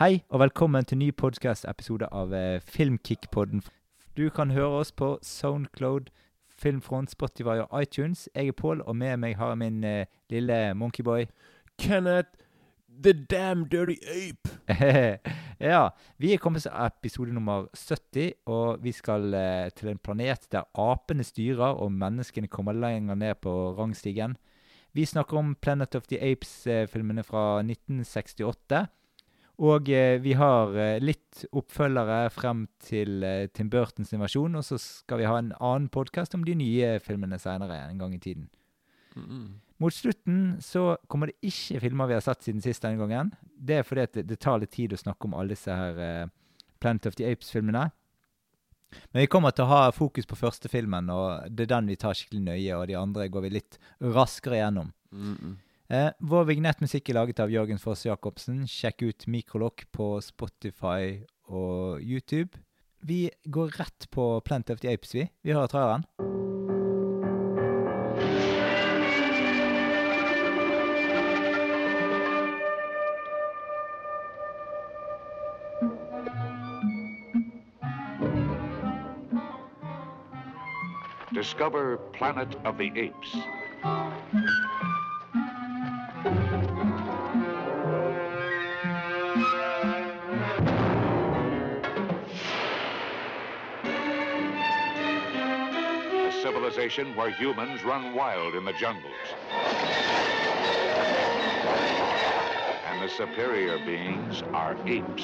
Hei, og velkommen til ny podcast-episode av eh, Filmkick-podden. Du kan høre oss på Soundcloud, Filmfront, Spotify og iTunes. Jeg er Pål, og med meg har jeg min eh, lille monkeyboy. Kenneth, the damn dirty ape. ja, vi er kommet til episode nummer 70, og vi skal eh, til en planet der apene styrer og menneskene kommer lenger ned på rangstigen. Vi snakker om Planet of the Apes-filmene fra 1968. Og eh, vi har eh, litt oppfølgere frem til eh, Tim Burtons versjon, og så skal vi ha en annen podkast om de nye filmene seinere en gang i tiden. Mot slutten så kommer det ikke filmer vi har sett siden sist denne gangen. Det er fordi det, det tar litt tid å snakke om alle disse her eh, Planet of the Apes-filmene. Men vi kommer til å ha fokus på første filmen, og det er den vi tar skikkelig nøye. Og de andre går vi litt raskere gjennom. Mm -mm. Eh, vår vignettmusikk er laget av Jørgen Foss Jacobsen. Sjekk ut Mikrolokk på Spotify og YouTube. Vi går rett på Planet of the Apes, vi. Vi hører traileren. Discover Planet of the Apes. Civilization where humans run wild in the jungles. And the superior beings are apes.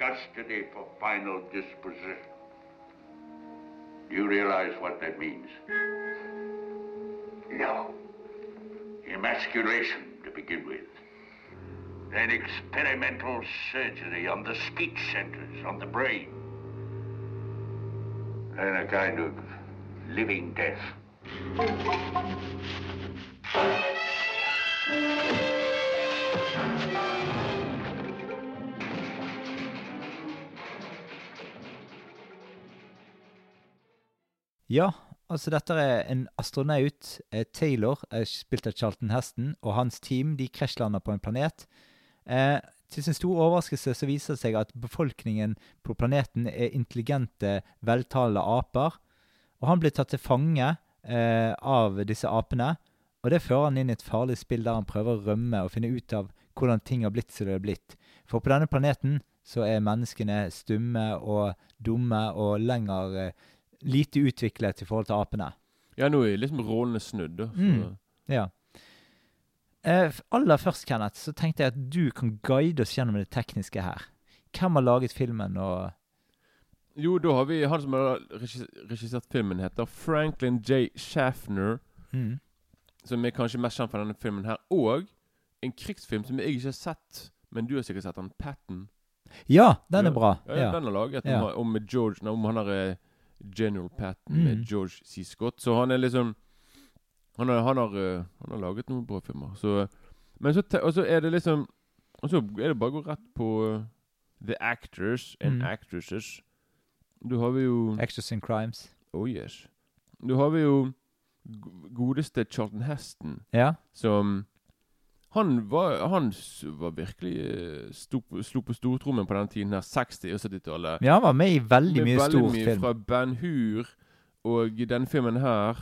Custody for final disposition. Do you realize what that means? No. Emasculation to begin with. Then experimental surgery on the speech centers, on the brain. Then a kind of living death. Ja, altså dette er en astronaut, eh, Taylor, eh, spilt av Charlton Heston, og hans team de krasjlander på en planet. Eh, til sin store overraskelse så viser det seg at befolkningen på planeten er intelligente, veltalende aper. Og han blir tatt til fange eh, av disse apene, og det fører han inn i et farlig spill der han prøver å rømme og finne ut av hvordan ting har blitt som det har blitt. For på denne planeten så er menneskene stumme og dumme og lenger eh, lite utviklet i forhold til apene. Ja, nå er liksom rollene snudd. Mm. Ja. Eh, aller først, Kenneth, så tenkte jeg at du kan guide oss gjennom det tekniske her. Hvem har laget filmen, og Jo, da har vi han som har regissert filmen, heter Franklin J. Schaffner. mm. Som er kanskje mest kjent for denne filmen her. Og en krigsfilm som jeg ikke har sett, men du har sikkert sett den, Patton. Ja, den er bra. Ja, Ja. Den er laget Ja. om, om George Om han er eh, General Patton Mm. med George C. Scott. Så han er liksom Han har, han har, eh, han har laget noen bra filmer. Så, men så, og så er det liksom Og så er det bare å gå rett på eh, The Actors and Mm. Actresses. Du har vi jo Actors and Crimes. Oh yes. Du har vi jo godeste Charlton Heston, Ja. som Han var, han var virkelig eh, slo på stortrommen på den tiden her, 60- og 70-tallet. ja, han var med i veldig Med mye veldig stor mye film. Fra Ben Hur og denne filmen her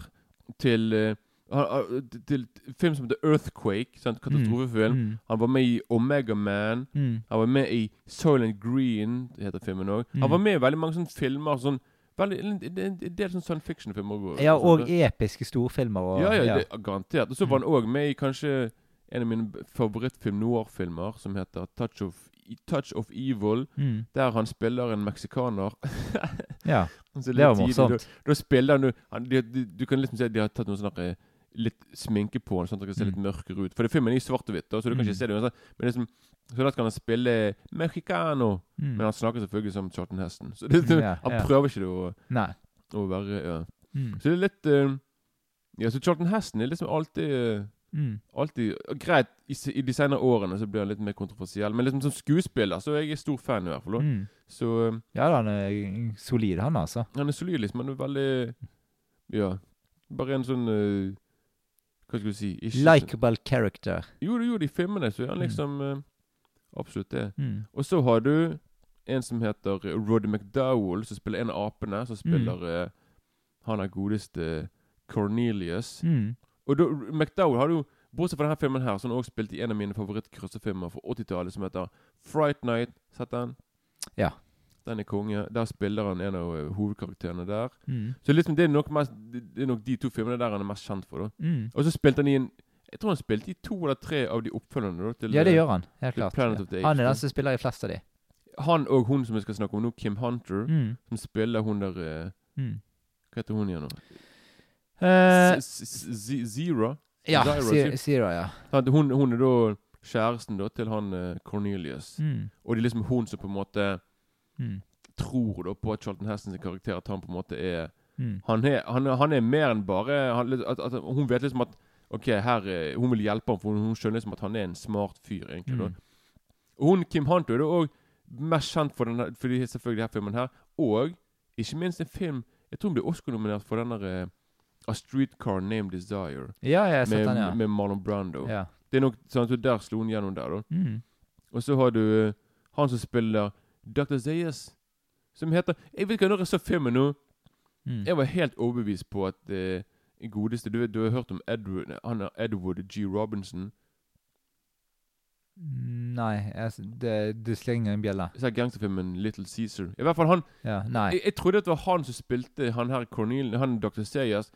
til eh, han- han- til film som heter Earthquake, sant? katastrofefilm. Mm. Han var med i Omega Man. Mm. Han var med i Soylent Green, heter filmen òg. Mm. Han var med i veldig mange sånne filmer. Sånn, veldig, en, del sånn science fiction-filmer. Ja, og episke storfilmer. Og, ja, ja, det, garantert. Og så var Mm. han òg med i kanskje en av mine favorittfilm noir-filmer som heter Touch of, Touch of Evil. mm. Der han spiller en meksikaner. ja. Det var morsomt. Da, da spiller han han, de, de, Du kan liksom se at de har tatt noe sånn eh, litt sminke på han, sånn at det kan se Mm. litt mørkere ut. For det filmen er i svart og hvitt, så du kan Mm. ikke se det uansett. Men liksom, så da skal han spille mexicano. Mm. Men han snakker selvfølgelig som Charlton Heston. Så det, det, Ja, han ja. prøver ikke å, å være ja. Mm. Så det er litt uh, Ja, så Charlton Heston er liksom alltid eh, Mm. Altid, Greit, i, i de senere årene så blir han litt mer kontroversiell, men liksom som skuespiller så er jeg stor fan, i hvert fall. Mm. Så eh, Ja, han er solid, han altså. han er solid, liksom. Han er veldig Ja. Bare en sånn uh, Hva skal du si ikke sånn- Likeable character. Jo, jo, de filmene så er han Mm. liksom eh, Absolutt det. Mm. Og så har du en som heter Roddy McDowell, som spiller en av apene. Som spiller uh, han er godeste Cornelius. Mm. Og da, McDowell har jo, bortsett fra denne filmen her, som han også spilte i en av mine favorittcrossefilmer fra 80-tallet, som heter Fright Night. Sett den? Ja. Den er konge. Der spiller han en av eh, hovedkarakterene der. Mm. Så liksom det er nok mest Det er nok de to filmene der han er mest kjent for. da Mm. Og så spilte han i en Jeg tror han spilte i to eller tre av de oppfølgende. da til Ja, det eh, gjør han. Helt klart. Planet of the Apes, Han er den som spiller i flest av de. Han og hun som vi skal snakke om nå, Kim Hunter, Mm. som spiller hun der eh, Mm. Hva heter hun igjen nå? Z- Zero? ja, Zero, ja. Hun, hun er da kjæresten da til han eh, Cornelius. Mm. Og det er liksom hun som på en måte Mm. tror da på at Charlton Hestons karakter At han på en måte er Mm. Han er, han, er- han er mer enn bare han, at, at, Hun vet liksom at Ok, her eh, Hun vil hjelpe ham, for hun, hun skjønner liksom at han er en smart fyr, egentlig. Mm. Hun Kim Hunter er òg mest kjent for, denne, for selvfølgelig denne filmen her. Og ikke minst en film Jeg tror hun ble Oscar-nominert for den der eh, A Streetcar Named Desire. Ja, jeg har sett Med, den, ja. med Marlon Brando. ja. Det er nok sånn at Der slo han gjennom der, da. Mm. Og så har du eh, han som spiller Dr. Zayas. Som heter Jeg vet ikke når jeg så filmen nå Mm. Jeg var helt overbevist på at uh, godeste du, du har hørt om Edward, han er Edward G. Robinson. Nei, jeg, det, det slenger en bjelle. Så er gangsterfilmen Little Caesar. I hvert fall han Ja, jeg, jeg trodde det var han som spilte han her Cornel, han Dr. Zayas.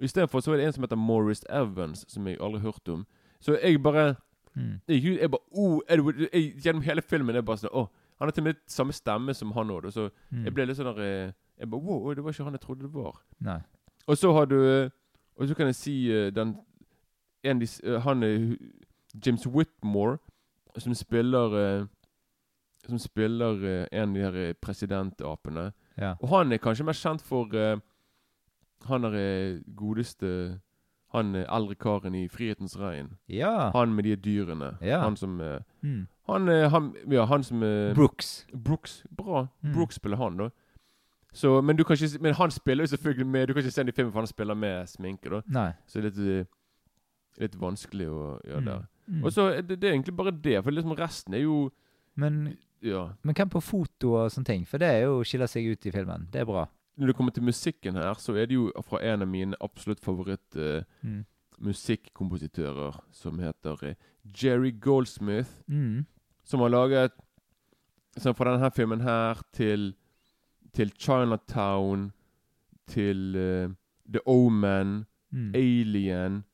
Istedenfor så er det en som heter Morris Evans, som jeg aldri har hørt om. Så jeg bare Mm. Jeg, jeg bare oh, Edward, jeg, Gjennom hele filmen er bare sånn Å, han har til og med samme stemme som han òg, så Mm. jeg ble litt sånn der eh, Jeg bare Wow, det var ikke han jeg trodde det var. Nei. Og så har du Og så kan jeg si eh, den en eh, Han James Whitmore, som spiller Som spiller en av de her presidentapene. Ja. Og han er kanskje mer kjent for Han er eh, godeste Han er eldre karen i 'Frihetens regn'. Ja. Han med de dyrene. Ja. Han som eh, Mm. han, eh, han, ja, han som eh, Brooks. Brooks. Bra. Mm. Brooks spiller han, da. Så, men, du kan ikke, men han spiller jo selvfølgelig med Du kan ikke se den i filmen, for han spiller med sminke. da Nei. Så det er litt, eh, litt vanskelig å gjøre Mm. der. Mm. Og så det, det er egentlig bare det. For liksom resten er jo Men, Ja. men hvem på foto og sånne ting? For det er jo skiller seg ut i filmen. Det er bra. Når det kommer til musikken her, så er det jo fra en av mine absolutt favorittmusikkompositører, uh, Mm. som heter eh, Jerry Goldsmith. Mm. som har laget som Fra denne filmen her til Til Chinatown, til uh, The Omen, Mm. Alien,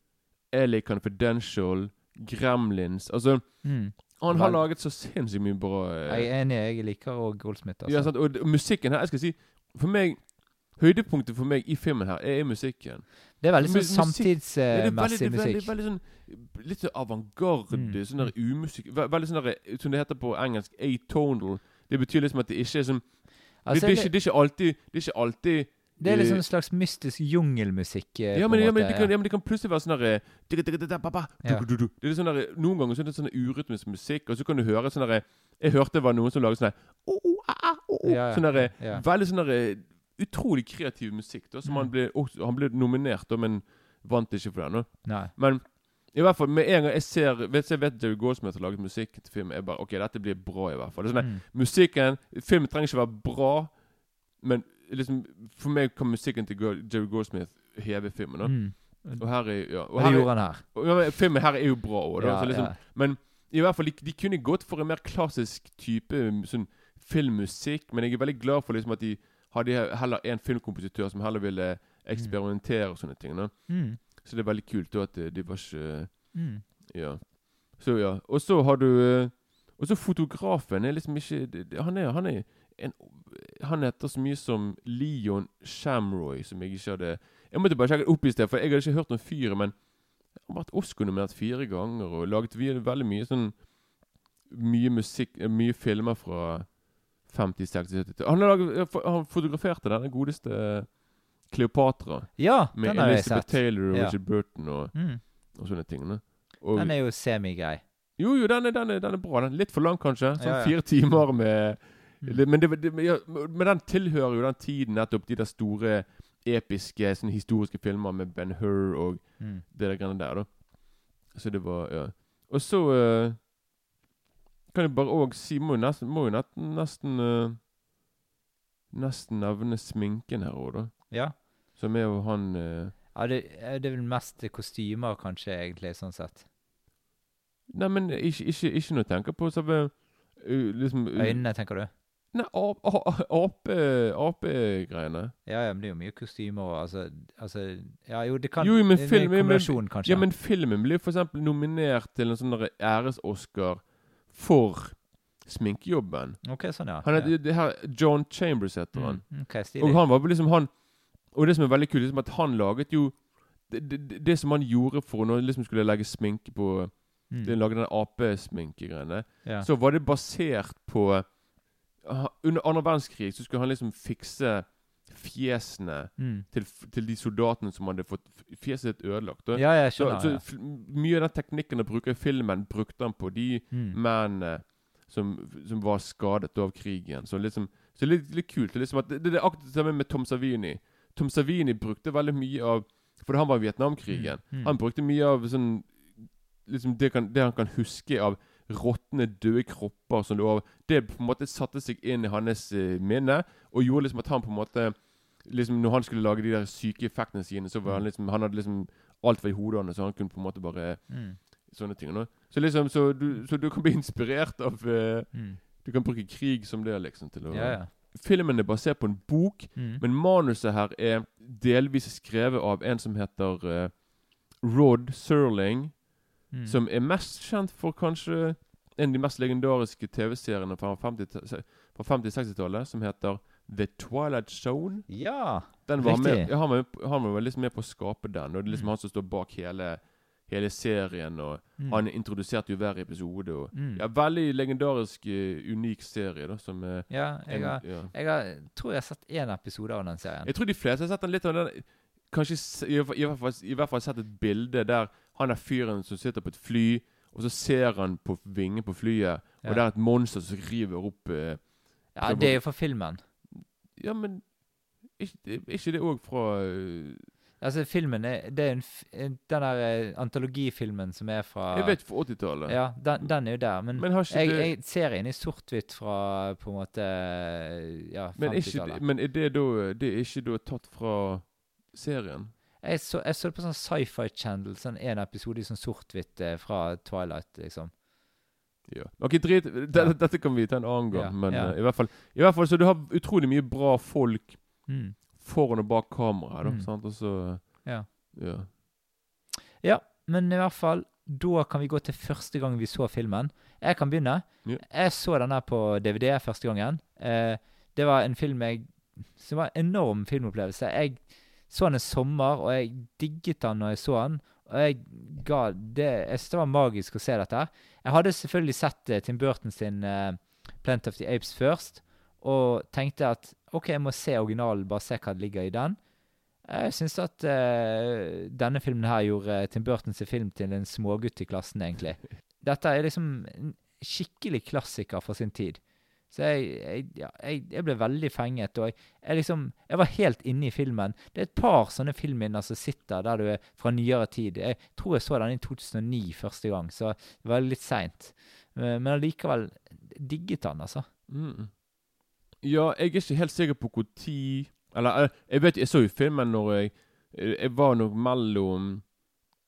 LA Confidential, Gremlins Altså, Mm. han har laget så sinnssykt mye bra uh, Jeg er enig, jeg liker òg Goldsmith. Altså. ja, sant? Og, og musikken her, jeg skal si For meg Høydepunktet for meg i filmen her er musikken. Det er veldig sånn det samtidsmessig musikk. det er veldig, sånn Litt avantgarde, Mm. sånn der umusikk ve- Veldig sånn der, som det heter på engelsk, atonal. Det betyr liksom at det ikke er sånn det, Altså, det, er ikke, det er ikke alltid Det er ikke alltid det er liksom eh, en slags mystisk jungelmusikk. eh, ja men, ja, men, det kan, ja, men det kan plutselig være sånn derre Ja. Det er sånn der, Noen ganger så er det sånn urytmisk musikk, og så kan du høre sånn derre Jeg hørte det var noen som laget sånn der. Sånn derre. Veldig sånn derre Utrolig kreativ musikk, da, som Mm. han ble også, Han ble nominert, da, men vant ikke for den. Nei. Men i hvert fall, med en gang jeg ser Vet jeg vet Jerry Goldsmith har laget musikk til film, jeg bare OK, dette blir bra, i hvert fall. Det er sånn, Mm. Musikken Filmen trenger ikke være bra, men liksom for meg kan musikken til Jerry Goldsmith heve filmen. da Mm. Og her er ja, og det her er, gjorde han her. ja, Filmen her er jo bra òg. Ja, så liksom, ja. Men i hvert fall, de, de kunne gått for en mer klassisk type sånn filmmusikk, men jeg er veldig glad for liksom at de hadde heller en filmkompositør som heller ville eksperimentere og sånne ting. Mm. Så det er veldig kult da at eh, de var ikke Mm. Ja. Så ja. Og så har du eh, Og så fotografen er liksom ikke Han er, han er en, Han heter så mye som Leon Shamroy, som jeg ikke hadde Jeg måtte bare sjekke det opp i sted, for jeg hadde ikke hørt om fyret, men han har vært Oscar-nominert fire ganger og laget veldig mye sånn Mye musikk eh, Mye filmer fra 50, 60, 70 Han laget, han fotograferte denne godeste Kleopatra. Ja, den har jeg sett. Med Elizabeth. Taylor og Ja. Richard Burton og, Mm. og sånne tingene. Og, Den er jo semigrei. jo, jo, den er, den, er, den er bra. Den er litt for lang, kanskje. Sånn Ja, ja. fire timer med Mm. Men, det, det, men den tilhører jo den tiden nettopp de der store, episke, sånne historiske filmer med Ben Hur og Mm. det der greiene der, da. Så det var Ja. Og så eh, kan jeg bare òg si Må jo nesten, må jo nesten, eh, Nesten nevne sminken her òg, da. Ja. Som er jo han uh, ja det, det er vel mest kostymer, kanskje, egentlig, sånn sett. Nei, men ikke, ikke, ikke noe å tenke på selve uh, liksom uh, Øynene, tenker du? Nei, ap- a- ape- apegreiene. Ja, ja, men det er jo mye kostymer og altså, altså Ja, jo, det kan Jo, men film- En kombinasjon, kanskje. Ja, men filmen blir for eksempel nominert til en sånn æres-Oscar for sminkejobben. OK, sånn, ja. Han er, det, her, John Chambers heter han. Mm, okay, Og han var liksom han Og det som er veldig kult, liksom at han laget jo det, det, det som han gjorde for når han liksom skulle legge sminke på Mm. det Lage den apesminkegreiene, Ja. så var det basert på Under andre verdenskrig så skulle han liksom fikse fjesene Mm. til, til de soldatene som hadde fått fjeset sitt ødelagt. Ja, jeg Så, skjønner. så ja. mye av den teknikken han bruker i filmen, brukte han på de Mm. mennene som, som var skadet av krigen. Så liksom så litt, litt kult. Liksom det, det er akkurat det samme med Tom Savini. Tom Savini brukte veldig mye av For han var i Vietnamkrigen. Mm, mm. Han brukte mye av sånn liksom det, kan, det han kan huske av råtne, døde kropper som lå Det på en måte satte seg inn i hans eh, minne, og gjorde liksom at han på en måte liksom Når han skulle lage de der syke effektene sine, så var han Mm. liksom Han hadde liksom alt var i hodet hans, så han kunne på en måte bare Mm. Sånne ting. nå. Så liksom Så du, så du kan bli inspirert av uh, Mm. Du kan bruke krig som det, liksom. til å Ja, ja. Filmen er basert på en bok, Mm. men manuset her er delvis skrevet av en som heter uh, Rod Serling, Mm. som er mest kjent for kanskje en av de mest legendariske TV-seriene fra 50 fra 50-60-tallet, som heter The Twilight Zone. Ja. Den var Riktig. med, han, var, han var liksom med på å skape den, og det er liksom Mm. han som står bak hele, hele serien. Og Mm. Han introduserte jo hver episode. Og, Mm. ja, Veldig legendarisk, eh, unik serie. da Som er Ja, jeg en- har, ja. jeg har, tror jeg har sett én episode av den serien. Jeg tror de fleste har sett den litt av den Kanskje i, i, hvert fall, i hvert fall sett et bilde der han er fyren som sitter på et fly, og så ser han på vingen på flyet, og det er et monster som river opp eh, Ja, det er jo fra filmen. Ja, men ikke, ikke det òg fra eh, Altså, filmen er, det er en, Den der eh, antologifilmen som er fra Jeg vet fra 80-tallet. Ja, den, den er jo der. Men, Men jeg, det jeg, serien er sort-hvitt fra på en måte Ja, men, er ikke, 50-tallet. men er det da Det er ikke da tatt fra serien? Jeg så, jeg så det på sånn Sci-Fi Channel, sånn en episode i sånn sort-hvitt eh, fra Twilight, liksom. Ja. Ok, drit det, Ja. Dette kan vi ta en annen gang, Ja, men ja. eh, i, hvert fall, i hvert fall så du har utrolig mye bra folk Mm. foran og bak kamera, da. Mm. Sant? Og så Ja. ja. Ja, men i hvert fall Da kan vi gå til første gang vi så filmen. Jeg kan begynne. Ja. Jeg så den her på DVD første gangen. Eh, det var en film jeg Som var en enorm filmopplevelse. Jeg så han en sommer, og jeg digget han når jeg så han. Og jeg ga det Jeg synes det var magisk å se dette. Jeg hadde selvfølgelig sett uh, Tim Burton sin uh, Plant of the Apes først, og tenkte at OK, jeg må se originalen, bare se hva det ligger i den. Jeg syns at uh, denne filmen her gjorde Tim Burtons film til en smågutt i klassen, egentlig. Dette er liksom en skikkelig klassiker for sin tid. Så jeg, jeg, ja, jeg, jeg ble veldig fenget, og jeg, liksom Jeg var helt inne i filmen. Det er et par sånne filmminner som sitter der du er fra nyere tid. Jeg tror jeg så den i 2009 første gang, så det var litt seint. Men allikevel digget den, altså. Mm. Ja, jeg er ikke helt sikker på tid Eller eh, jeg vet jeg så jo filmen når jeg Jeg var nok mellom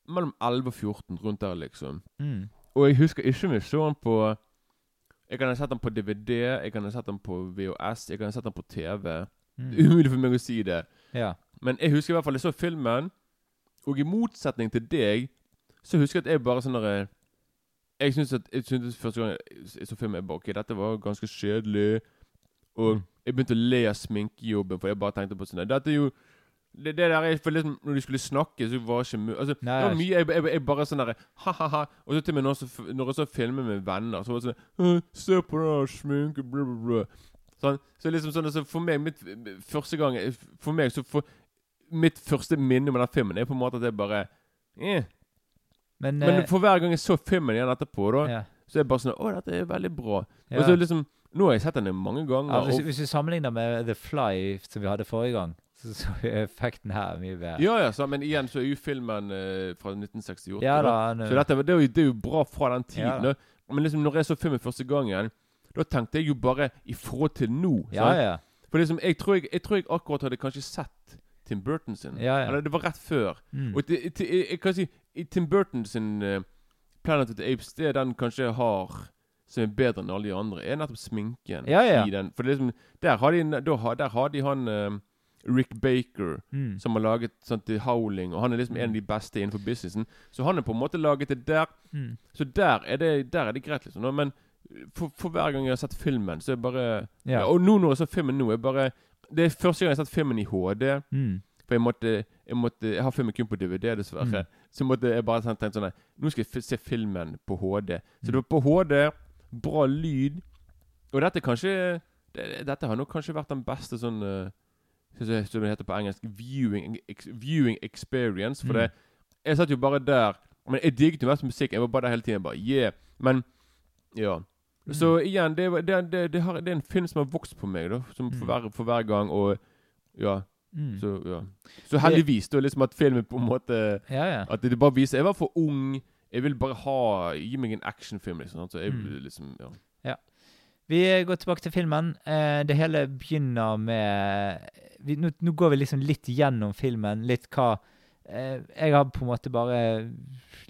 Mellom 11 og 14, rundt der, liksom. Mm. Og jeg husker ikke om jeg så den på Jeg kan ha sett den på DVD, jeg kan ha sett den på VHS, jeg kan ha sett den på TV. Mm. Det er umulig for meg å si det. Ja. Men jeg husker i hvert fall jeg så filmen, og i motsetning til deg, så husker jeg at jeg bare sånn derre Jeg syntes at jeg synes første gang jeg så filmen, jeg bare OK, dette var ganske kjedelig. Og Mm. jeg begynte å le av sminkejobben, for jeg bare tenkte på sånn Dette er jo det, det der jeg liksom, Når de skulle snakke, så var ikke mye altså, Nei, Det var mye jeg, jeg, jeg bare sånn derre ha-ha-ha. Og så til og med når, så, når jeg så filmer med venner, så var det sånn Se på der sminke, bla, bla, bla. Sånn, så liksom sånn altså, For meg, mitt første gang For meg så for, Mitt første minne med den filmen er på en måte at jeg bare eh. Men, Men eh, for hver gang jeg så filmen igjen etterpå, da, ja. så er jeg bare sånn Å, dette er veldig bra. Ja. Og så liksom Nå har jeg sett den mange ganger. Ja, hvis, og, hvis vi sammenligner med The Fly som vi hadde forrige gang, så, effekten her er mye bedre. ja, ja, så, men igjen så er jo filmen eh, fra 1968. Ja da. da, Så dette, det, er jo, det er jo bra fra den tiden. Ja. Men liksom når jeg så filmen første gangen, da tenkte jeg jo bare i forhold til nå. ja, ja. For liksom, jeg tror jeg, jeg tror jeg akkurat hadde kanskje sett Tim Burton sin. Ja, ja. Eller det var rett før. Mm. Og det, det, jeg, jeg kan si i Tim Burton sin uh, Planet of the Apes, det den kanskje har som er bedre enn alle de andre, er nettopp sminken Ja, ja. i den. For liksom, der har de, der har de han eh, Rick Baker, Mm. som har laget sånn, til Howling, og han er liksom en av de beste innenfor businessen. Så han har på en måte laget det der. Mm. Så der er det, der er det greit, liksom. Men for, for hver gang jeg har sett filmen, så er det bare Ja. Og nå når jeg så filmen nå, er bare Det er første gang jeg har sett filmen i HD. Mm. For jeg måtte Jeg, måtte, jeg har filmen kun på DVD, dessverre. Mm. Så måtte jeg bare tenke sånn Nå skal jeg se filmen på HD. Så Mm. det var på HD, bra lyd. Og dette kanskje det, Dette har nok kanskje vært den beste sånn eh, som det heter på engelsk viewing, ex, viewing experience. For Mm. det Jeg satt jo bare der Men jeg digget jo mest musikk. Jeg var bare der hele tiden. Bare, yeah. Men ja. Mm. Så igjen, det, det, det, det, har, det er en film som har vokst på meg, da. Som for, Mm. hver, for hver gang. Og ja. Mm. Så, ja. så heldigvis, da, liksom at filmen på en måte Ja, ja. At det bare viser Jeg var for ung. Jeg vil bare ha Gi meg en actionfilm, liksom. Så jeg Mm. liksom ja. Ja. Vi går tilbake til filmen. Eh, det hele begynner med vi, nå, nå går vi liksom litt gjennom filmen. Litt hva eh, Jeg har på en måte bare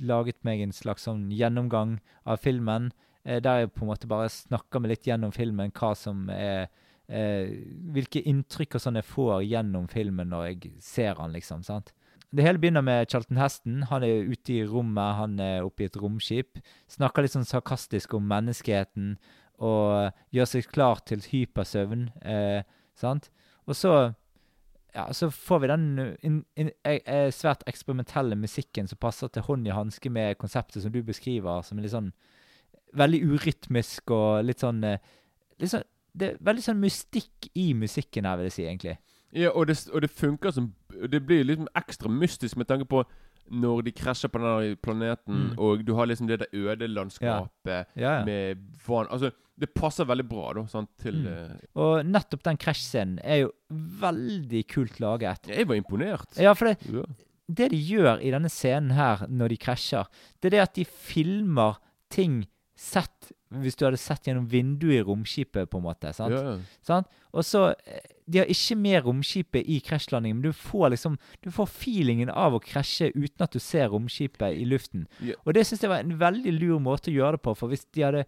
laget meg en slags sånn gjennomgang av filmen. Eh, der jeg på en måte bare snakker meg litt gjennom filmen, hva som er Hvilke inntrykk og sånn jeg får gjennom filmen når jeg ser han, liksom. sant? Det hele begynner med Charlton Heston. Han er ute i rommet, han er oppe i et romskip. Snakker litt sånn sarkastisk om menneskeheten og gjør seg klar til hypersøvn. Eh, sant? Og så ja, så får vi den in, in, in, eh, eh, svært eksperimentelle musikken som passer til hånd i hanske med konseptet som du beskriver, som er litt sånn veldig urytmisk og litt sånn, eh, litt sånn Det er veldig sånn mystikk i musikken her, vil jeg si, egentlig. ja og, det, og det funker som Det blir liksom ekstra mystisk med tanke på når de krasjer på denne planeten, Mm. og du har liksom det der ødelandskapet Ja, ja. med vann Altså, det passer veldig bra, da, sant, til Mm. eh, Og nettopp den krasjscenen er jo veldig kult laget. Jeg var imponert. Ja, for det, Ja. det de gjør i denne scenen her, når de krasjer, det er det at de filmer ting sett Hvis du hadde sett gjennom vinduet i romskipet, på en måte. sant? Ja. Sant? Og så eh, De har ikke med romskipet i krasjlandingen, men du får liksom Du får feelingen av å krasje uten at du ser romskipet i luften. Ja. Og det syns jeg var en veldig lur måte å gjøre det på, for hvis de hadde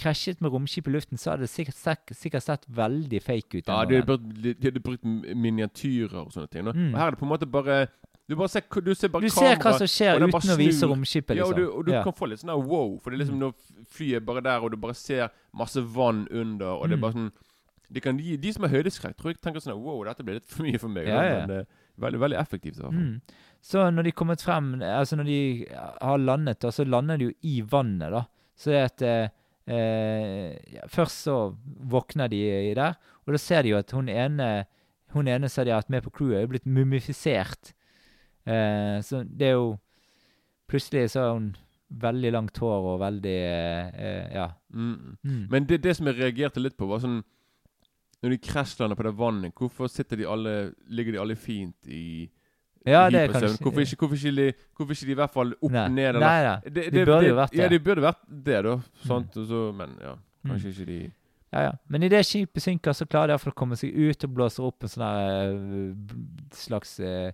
krasjet med romskip i luften, så hadde det sikkert sett, sikkert sett veldig fake ut. Ja, de hadde brukt, de hadde brukt miniatyrer og sånne ting. Mm. Og her er det på en måte bare Du bare ser, du ser bare Du ser hva som skjer uten å vise romskipet. Liksom. Ja, og liksom. du, og du Ja. kan få litt sånn der wow, for det er liksom Mm. når flyet bare der, og du bare ser masse vann under, og det er Mm. bare sånn de, kan, de, de som har høydeskrekk, tror jeg tenker sånn wow, dette ble litt for mye for meg. Ja, ja. Men det er veldig, veldig effektivt. i hvert fall. Mm. Så når de kommet frem Altså når de har landet, da, så lander de jo i vannet, da. Så det er at eh, eh, ja, Først så våkner de der, og da ser de jo at hun ene Hun ene som de har hatt med på crewet, er blitt mumifisert. Eh, så det er jo Plutselig så har hun veldig langt hår og veldig eh, eh, Ja. Mm. Mm. Men det, det som jeg reagerte litt på, var sånn Når de krasjlander på det vannet, hvorfor sitter de alle Ligger de alle fint i ja, det er kanskje Hvorfor ikke, hvorfor, ikke, de- hvorfor ikke de i hvert fall opp Nei. ned? Eller, Nei nei. det, de burde jo vært det. Ja, de burde vært det, da. Sant? Mm. så, men ja, kanskje ikke de Ja, ja. Men idet skipet synker, så klarer de iallfall å komme seg ut og blåser opp en sånn slags eh,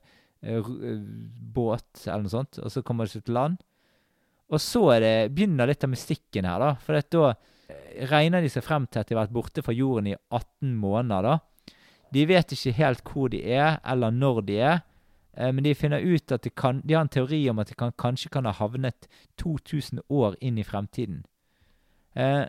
båt eller noe sånt, og så kommer de til land. Og så det, begynner litt av mystikken her, da. For da eh, regner de seg frem til at de har vært borte fra jorden i 18 måneder, da. De vet ikke helt hvor de er, eller når de er. eh, Men de finner ut at de, kan, de har en teori om at de kan, kanskje kan ha havnet 2000 år inn i fremtiden. Eh,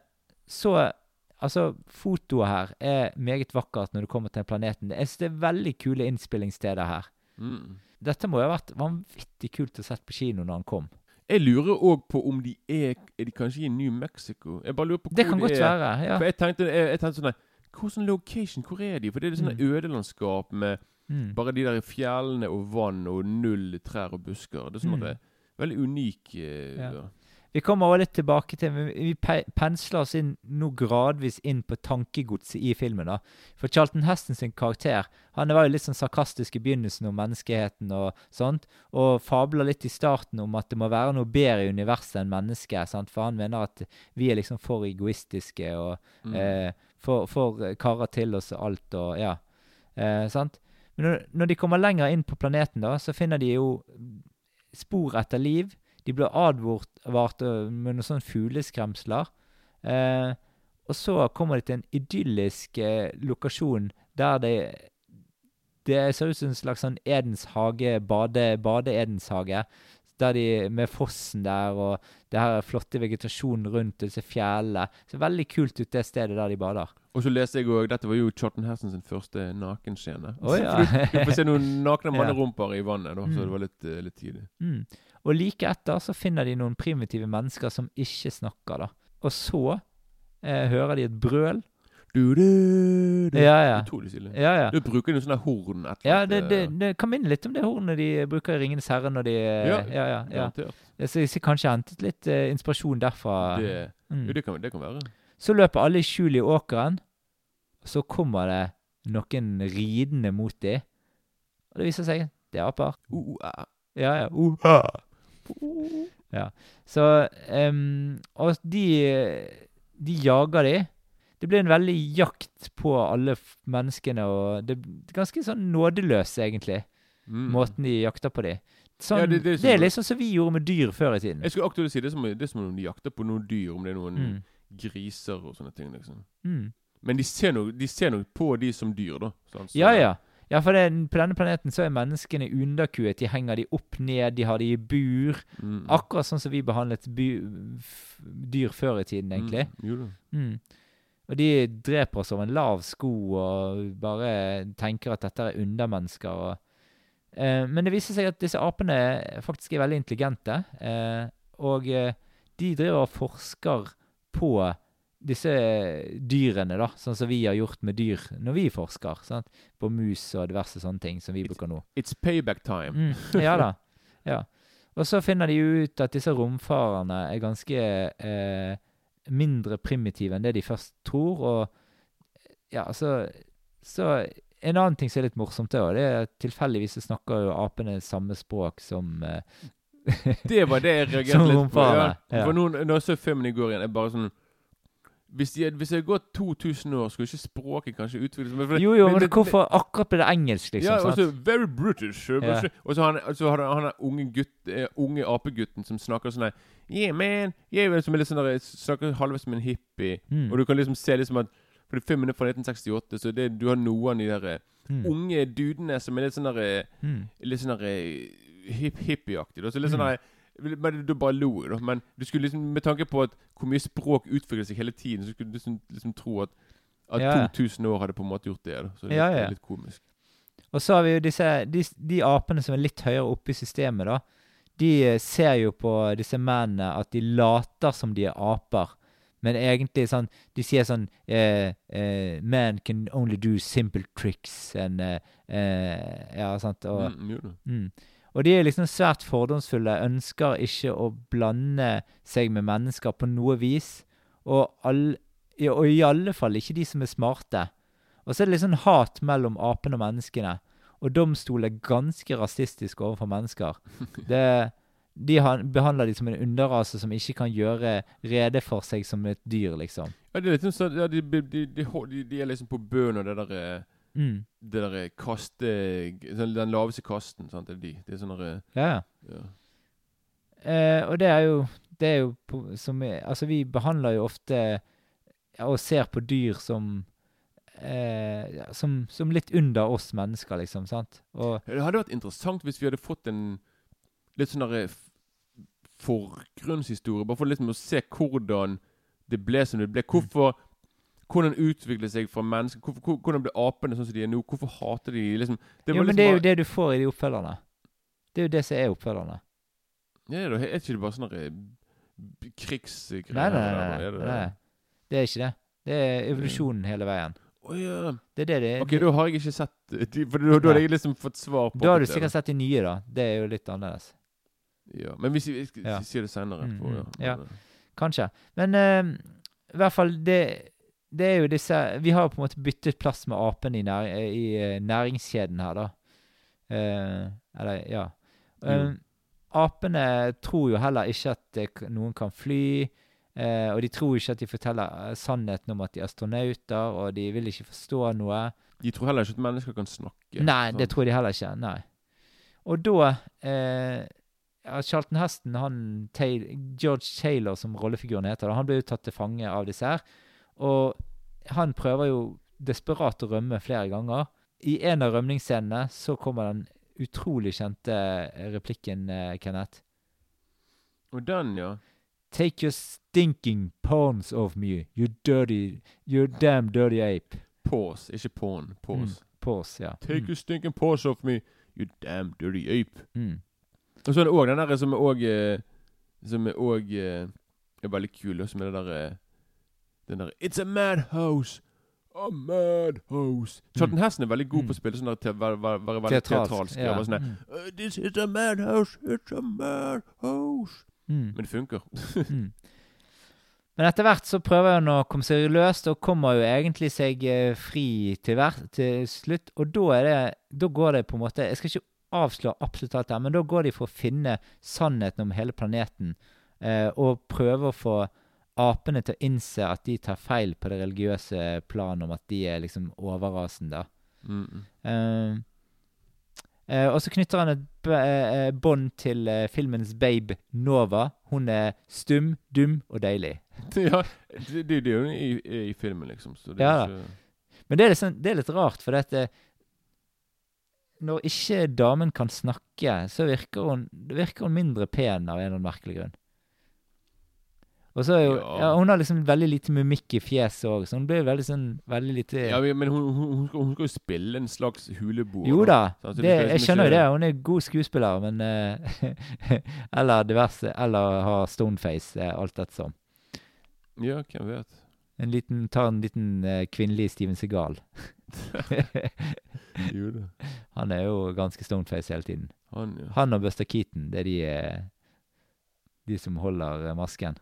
så Altså, fotoet her er meget vakkert når du kommer til planeten. Jeg synes det er veldig kule innspillingssteder her. Mm. Dette må jo ha vært vanvittig kult å sett på kino når han kom. Jeg lurer òg på om de er Er de kanskje i New Mexico? Jeg bare lurer på hvor Det kan de godt er. være. ja. For jeg tenkte, jeg, jeg tenkte sånn der, Hvor sånn location? Hvor er de? For det er sånn Mm. ødelandskap med Mm. Bare de der fjellene og vann og null trær og busker. Det er sånn Mm. at det er veldig unik eh, Ja. Vi kommer også litt tilbake til Vi pensler oss inn nå gradvis inn på tankegodset i filmen. da. For Charlton Heston sin karakter han var jo litt sånn sarkastisk i begynnelsen om menneskeheten og sånt, og fabler litt i starten om at det må være noe bedre i universet enn mennesket. sant? For han mener at vi er liksom for egoistiske og Mm. eh, for, for karer til oss og alt og ja. Eh, sant? Men når, når de kommer lenger inn på planeten, da, så finner de jo spor etter liv. De ble advart øh, med noen sånne fugleskremsler. Eh, og så kommer de til en idyllisk eh, lokasjon der det Det ser ut som en slags sånn Edens hage, bade, bade-Edens hage. Der de, med fossen der og det her flotte vegetasjonen rundt disse fjellene. Ser veldig kult ut, det stedet der de bader. Og så leste jeg òg Dette var jo Charton Heston sin første nakenscene. Oh, ja. du, du får se noen nakne mannerumper i vannet, da, så det var litt, eh, litt tidlig. Mm. Og like etter så finner de noen primitive mennesker som ikke snakker, da. Og så eh, hører de et brøl. Du, du, du. Ja, ja. Utrolig stilig. Ja, ja. Du bruker noe sånn der horn et Ja, det, det, eh, det kan minne litt om det hornet de bruker i 'Ringenes herre' når de Ja, ja, ja, ja. Så jeg kanskje hentet litt eh, inspirasjon derfra. Det, Mm. jo, det, kan, det kan være. Så løper alle i skjul i åkeren, og så kommer det noen ridende mot dem. Og det viser seg det er aper. Uh, uh. Ja, ja. Uh. Ja. Så um, Og de, de jager de. Det blir en veldig jakt på alle menneskene, og det er ganske sånn nådeløs, egentlig, Mm. måten de jakter på de. Sånn, Ja, det, det- er det er sånn som vi gjorde med dyr før i tiden. Jeg skulle aktuelt si det er som, det er som om de jakter på noen dyr, om det er noen Mm. griser og sånne ting. liksom. Mm. Men de ser nok de ser nok på de som dyr, da. Sånn, Så- Ja, ja. Ja, for det, på denne planeten så er menneskene underkuet. De henger de opp ned, de har de i bur. Mm. Akkurat sånn som vi behandlet dyr før i tiden, egentlig. Mm. Mm. Og de dreper oss over en lav sko og bare tenker at dette er undermennesker. Og, eh, men det viser seg at disse apene faktisk er veldig intelligente. Eh, og eh, de driver og forsker på disse dyrene, da, sånn som vi har gjort med dyr når vi forsker. Sant? På mus og diverse sånne ting som vi bruker nå. It's payback time. Mm, ja da. Ja. Og så finner de ut at disse romfarerne er ganske eh, mindre primitive enn det de først tror. Og ja, så, så En annen ting som er litt morsomt, det, det er at tilfeldigvis så snakker jo apene samme språk som eh, Det var det jeg reagerte litt på. Ja. For nå, når jeg så filmen i går igjen, er bare sånn Hvis, de, hvis det går gått 2000 år, skulle ikke språket kanskje utvikles men det- Jo, jo, men det- hvorfor akkurat ble det engelsk, liksom? ja, også, sant? så Very British. Yeah. Og så har han, har han, unge, gutt, eh, unge apegutten som snakker sånn der Yeah, man. Yeah, som er litt sånn der, snakker halvveis som en hippie. Mm. Og du kan liksom se liksom at For det filmen er fra 1968, så det, du har noen av de der Mm. unge dudene som er litt sånn der Mm. Litt sånn der eh, hip, hippieaktig. Så litt sånn Mm. der men Du bare lo, da. Men du skulle liksom, med tanke på at hvor mye språk utvikler seg hele tiden, så skulle du liksom, liksom tro at at Ja. 2000 år hadde på en måte gjort det. da. Så det er Ja, litt, litt komisk. Og så har vi jo disse, de, de apene som er litt høyere oppe i systemet, da. De eh, ser jo på disse mennene at de later som de er aper. Men egentlig sånn De sier sånn eh, eh, Man can only do simple tricks and eh, eh, Ja, sant. Og, Mm, mm. Og de er liksom svært fordomsfulle, ønsker ikke å blande seg med mennesker på noe vis. Og, all, og i alle fall ikke de som er smarte. Og så er det litt sånn hat mellom apene og menneskene. Og domstolen er ganske rasistisk overfor mennesker. Det, de behandler de som en underrase som ikke kan gjøre rede for seg som et dyr, liksom. Ja, det er litt sånn så, ja, de, de, de, er liksom på bunnen av det der eh, Mm. Det der eh, kaste sånn, Den laveste kasten, sant. Det er de. Det er sånn eh, Ja, ja. Eh, og det er jo Det er jo på, som Altså, vi behandler jo ofte og ser på dyr som eh, som, som litt under oss mennesker, liksom. sant? Og Det hadde vært interessant hvis vi hadde fått en litt sånn derre forgrunnshistorie. Bare for liksom å se hvordan det ble som det ble. Hvorfor Hvordan utviklet seg fra mennesker? Hvorfor, hvor- hvordan blir apene sånn som de er nå? Hvorfor hater de liksom Jo, men liksom det er jo bare- det du får i de oppfølgerne. Det er jo det som er oppfølgerne. Ja, det Er ikke det bare sånne der, krigsgreier? Nei, nei, nei. er nei, det det? nei. Det er ikke det. Det er evolusjonen hele veien. Oh, yeah. Det er det det Ok, da har jeg ikke sett eh, For da, da hadde jeg liksom fått svar på Da har du det, sikkert sett de nye, da. Det er jo litt annerledes. Ja, Men vi, vi vi, vi sier det senere. Mm, mm, ja. Eh, Kanskje. Men uh, i hvert fall, det, det er jo disse Vi har jo på en måte byttet plass med apene i, næring, i eh, næringskjeden her, da. Uh, eller, ja. Um, apene tror jo heller ikke at noen kan fly. Uh, og de tror ikke at de forteller eh, sannheten om at de er astronauter, og de vil ikke forstå noe. De tror heller ikke at mennesker kan snakke. Nei, sant? det tror de heller ikke. Nei. Og da uh, Charlton Heston, han, George Taylor som rollefiguren heter, han ble jo tatt til fange av disse her. Og han prøver jo desperat å rømme flere ganger. I en av rømningsscenene så kommer den utrolig kjente eh, replikken, eh, Kenneth. Og den, ja. Take your stinking pawns off me, you dirty, you damn dirty ape. Pause, ikke pawn. Pause. Paws, ja. Take your stinking paws off me, you damn dirty ape. Mm. Og så er det òg den der som er òg Som er òg er veldig kul, som er det der eh, Den der It's a madhouse! A madhouse! Charlton Heston er veldig god Mm. på å spille sånn der til, være, være, være veldig teatralsk. Ja. Sånn Mm. «Uh, This is a madhouse! It's a madhouse! Mm. Men det funker. Mm. Men etter hvert så prøver han å komme seg løst, og kommer jo egentlig seg eh, fri til, hvert, til slutt. Og da det Da går det på en måte Jeg skal ikke avsløre absolutt alt her, men da går de for å finne sannheten om hele planeten. Eh, og prøve å få apene til å innse at de tar feil på det religiøse planet om at de er liksom overrasen, da. Mm -mm. Uh, eh, og så knytter han et eh, bånd til filmens babe Nova. Hun er stum, dum og deilig. ja, det, det, det er jo i, i filmen, liksom. Så det Ja er ikke Men det er, sånn- det er litt rart, for dette Når ikke damen kan snakke, så virker hun, virker hun mindre pen av en eller annen merkelig grunn. Og så er jo, Ja. ja. Hun har liksom veldig lite mimikk i fjeset òg, så hun blir veldig sånn veldig lite Ja, men hun, hun, hun, skal, hun skal jo spille en slags huleboer. Jo da, Sant? Det, liksom jeg skjønner jo ikke- det. Hun er god skuespiller, men uh, Eller diverse Eller har stoneface, eh, alt ettersom. Ja, hvem vet. En liten, ta en liten uh, kvinnelig Steven Segal. Jo da. Han er jo ganske stoneface hele tiden. Han, ja. Han og Buster Keaton, det er de, de som holder masken.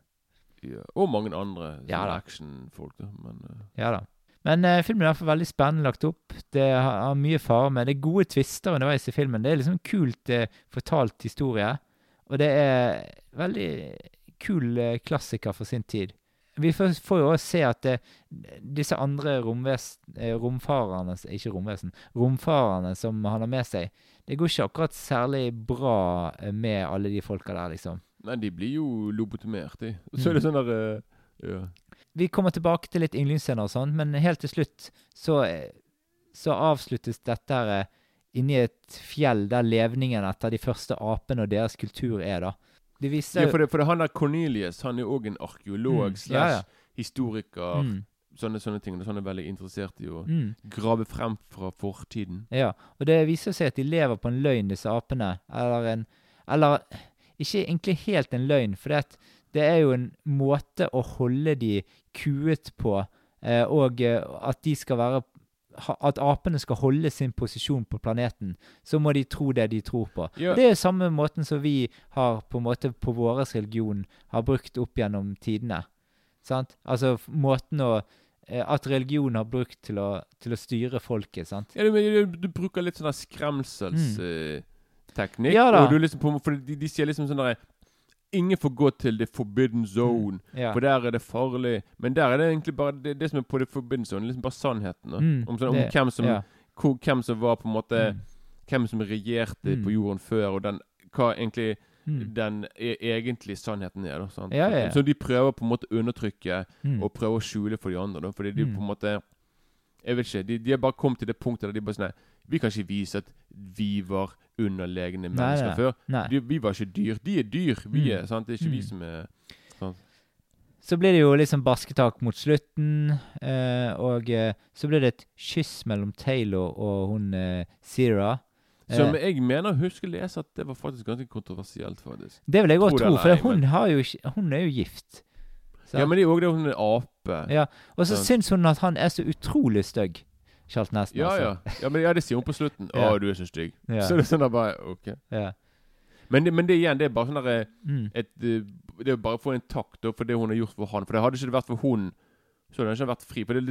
Ja. Og mange andre Ja actionfolk. Men uh. Ja da. Men uh, filmen er i hvert fall veldig spennende lagt opp. Det har, mye fare med. Det er gode tvister underveis i filmen. Det er liksom kult uh, fortalt historie. Og det er veldig kul klassiker for sin tid. Vi får, får jo også se at eh, disse andre romfarerne Ikke romvesen. Romfarerne som han har med seg, det går ikke akkurat særlig bra med alle de folka der, liksom. Nei, de blir jo lobotomert, de. Så er Mm. det sånn der uh, Ja. Vi kommer tilbake til litt yndlingsscener og sånn, men helt til slutt så, eh, så avsluttes dette her eh, inni et fjell der levningen etter de første apene og deres kultur er, da. Det viser ja, for det, for det, han der Cornelius, han er jo òg en arkeolog Mm, slash ja, ja. historiker. mm, Sånne, sånne ting. Så han er veldig interessert i å mm, grave frem fra fortiden. Ja, og det viser seg at de lever på en løgn, disse apene. Eller en Eller ikke egentlig helt en løgn, for det, det er jo en måte å holde de kuet på, eh, og eh, at de skal være At apene skal holde sin posisjon på planeten, så må de tro det de tror på. Ja. Det er jo samme måten som vi har på en måte på vår religion har brukt opp gjennom tidene. Sant? Altså måten å eh, At religion har brukt til å, til å styre folket. sant? Ja, du, du, du bruker litt sånn der skremselsteknikk. Ja. Og du liksom på, for de, de sier liksom sånn der Ingen får gå til the forbidden zone, Ja. for der er det farlig. Men der er det egentlig bare det, det som er på the forbidden zone, liksom bare sannheten. Mm, om, sånn, om det- hvem, som, ja. hvor, hvem som var på en måte Mm. Hvem som regjerte Mm. på jorden før, og den, hva egentlig Mm. den er egentlig sannheten er. da, sant? Ja, ja, ja. Så de prøver på en måte å undertrykke Mm. og prøver å skjule for de andre. da, Fordi de Mm. på en måte Jeg vet ikke, de, de har bare kommet til det punktet der de bare sånn Vi kan ikke vise at vi var underlegne mennesker nei. før. Nei. De, vi var ikke dyr. De er dyr. Vi Mm. er, sant? Det er ikke vi Mm. som er sant? Så blir det jo liksom basketak mot slutten, eh, og eh, så blir det et kyss mellom Taylor og hun eh, Zira. Som Eh, jeg mener å huske å lese at det var faktisk ganske kontroversielt, faktisk. det vil jeg òg tro, for hun, har jo, hun er jo gift. Så. Ja, men det er òg det hun er ape. Ja, Og så syns hun at han er så utrolig stygg. Charlton Heston, Ja, altså. ja. ja, men, ja, det sier hun på slutten. Å, du er så stygg. Så det er sånn da bare OK. Ja. Men, det- men det igjen, det er bare sånn derre Mm. et, eh, Det er bare å få en takk da, for det hun har gjort for han. For det hadde ikke vært for hun, så hadde han ikke vært fri. For det,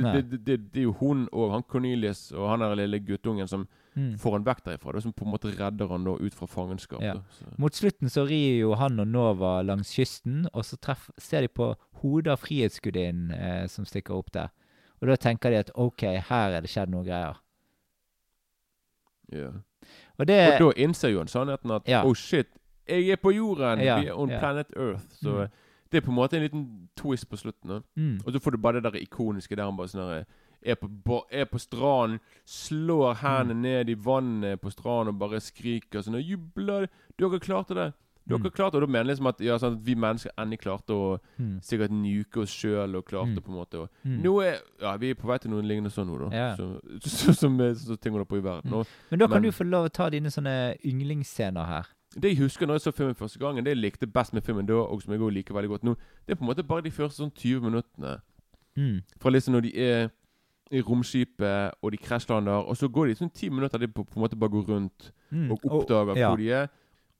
det, det, er jo hun og han Cornelius og han der lille guttungen som Mm. får han vekk derifra. Da, som på en måte redder han da ut fra fangenskap. Ja. Da. Så. Mot slutten så rir jo han og Nova langs kysten, og så treff, ser de på hodet av Frihetsgudinnen eh, som stikker opp der. Og da tenker de at OK, her er det skjedd noen greier. Ja. Og det Og da innser jo han sannheten at Ja. oh shit, jeg er på jorden! Ja, Vi er on ja. planet Earth. Så Mm. det er på en måte en liten twist på slutten. Mm, Og så får du bare det der ikoniske der han bare sånn er på, er på stranden, slår hendene Mm. ned i vannet på stranden og bare skriker sånn You blood Dere klarte det! Dere Mm. klarte! Og da mener liksom at, ja, sånn at vi mennesker endelig klarte å mm, sikkert nuke oss sjøl og klarte Mm. på en måte å mm. Nå er Ja, vi er på vei til noe lignende sånn nå, da. Ja. Så, så, som så ting holder på i verden. Mm. Og Men da kan Men- du få lov å ta dine sånne yndlingsscener her. Det jeg husker når jeg så filmen første gangen, det jeg likte best med filmen da, og som jeg også liker veldig godt nå, det er på en måte bare de første sånn 20 minuttene. Mm. Fra liksom når de er i romskipet, og de krasjlander, og så går de sånn ti minutter de på, på en måte bare går rundt Mm. og oppdager ja. hvor de er.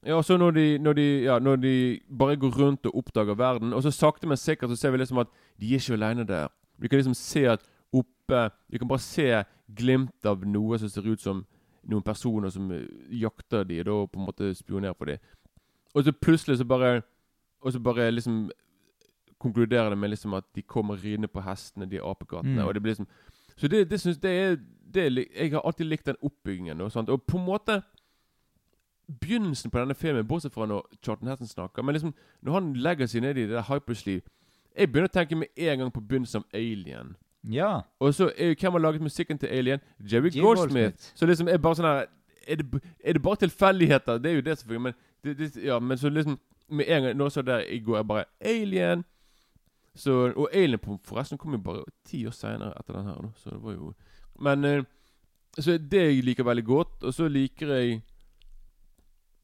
Ja, så når de, når, de, ja, når de bare går rundt og oppdager verden, og så sakte, men sikkert så ser vi liksom at de er ikke alene der. Vi kan liksom se at oppe Vi kan bare se glimt av noe som ser ut som noen personer som eh, jakter de, da, og på en måte spionerer på de. Og så plutselig så bare Og så bare liksom konkluderer det med liksom at de kommer ridende på hestene, de apekattene. Mm. Og det blir liksom Så det, det syns det er, det Jeg har alltid likt den oppbyggingen. Og, sånt. og på en måte Begynnelsen på denne filmen, bortsett fra når Charlton Heston snakker Men liksom når han legger seg ned i det der hypersleeve Jeg begynner å tenke med en gang på begynnelsen av Alien. Ja. Og så er, Hvem har laget musikken til Alien? Jerry Goldsmith. Så liksom er bare sånn her er det, er det bare tilfeldigheter? Det er jo det, selvfølgelig. Men, det, det, ja, men så liksom Med en gang Nå så der i går, jeg bare Alien! Så, og Alien på, forresten kom jo bare ti år seinere etter den her. Så det var jo Men eh, Så det jeg liker veldig godt. Og så liker jeg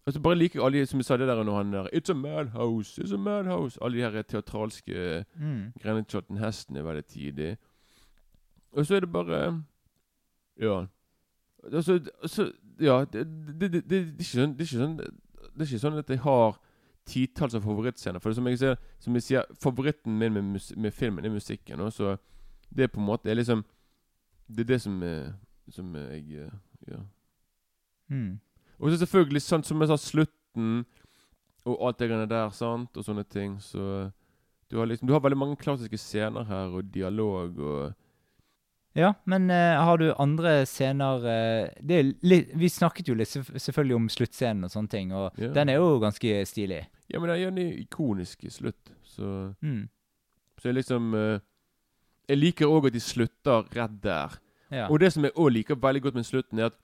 Og så bare liker alle som jeg sa det der når han der It's a madhouse, it's a madhouse. Alle de her teatralske Mm. Granite Charlton Hesten er veldig tidlig. Og så er det bare Ja. Altså, altså Ja, det, det, det, det, det, er ikke sånn, det er ikke sånn Det er ikke sånn at jeg har titalls av favorittscener. For som jeg ser, som jeg sier favoritten min med, mus med filmen er musikken. Og så det er på en måte er liksom Det er det som er Som jeg eh, Ja. Mm. Og så selvfølgelig, sånn som jeg sa, slutten og alt det greiene der, sant, og sånne ting. Så du har liksom Du har veldig mange klassiske scener her, og dialog og Ja, men uh, har du andre scener uh, det litt, Vi snakket jo litt selvfølgelig om sluttscenen og sånne ting, og Ja. den er jo ganske stilig. Ja, men det er en ikonisk slutt, så Mm. Så jeg liksom uh, Jeg liker òg at de slutter rett der. Ja. Og det som jeg òg liker veldig godt med slutten, er at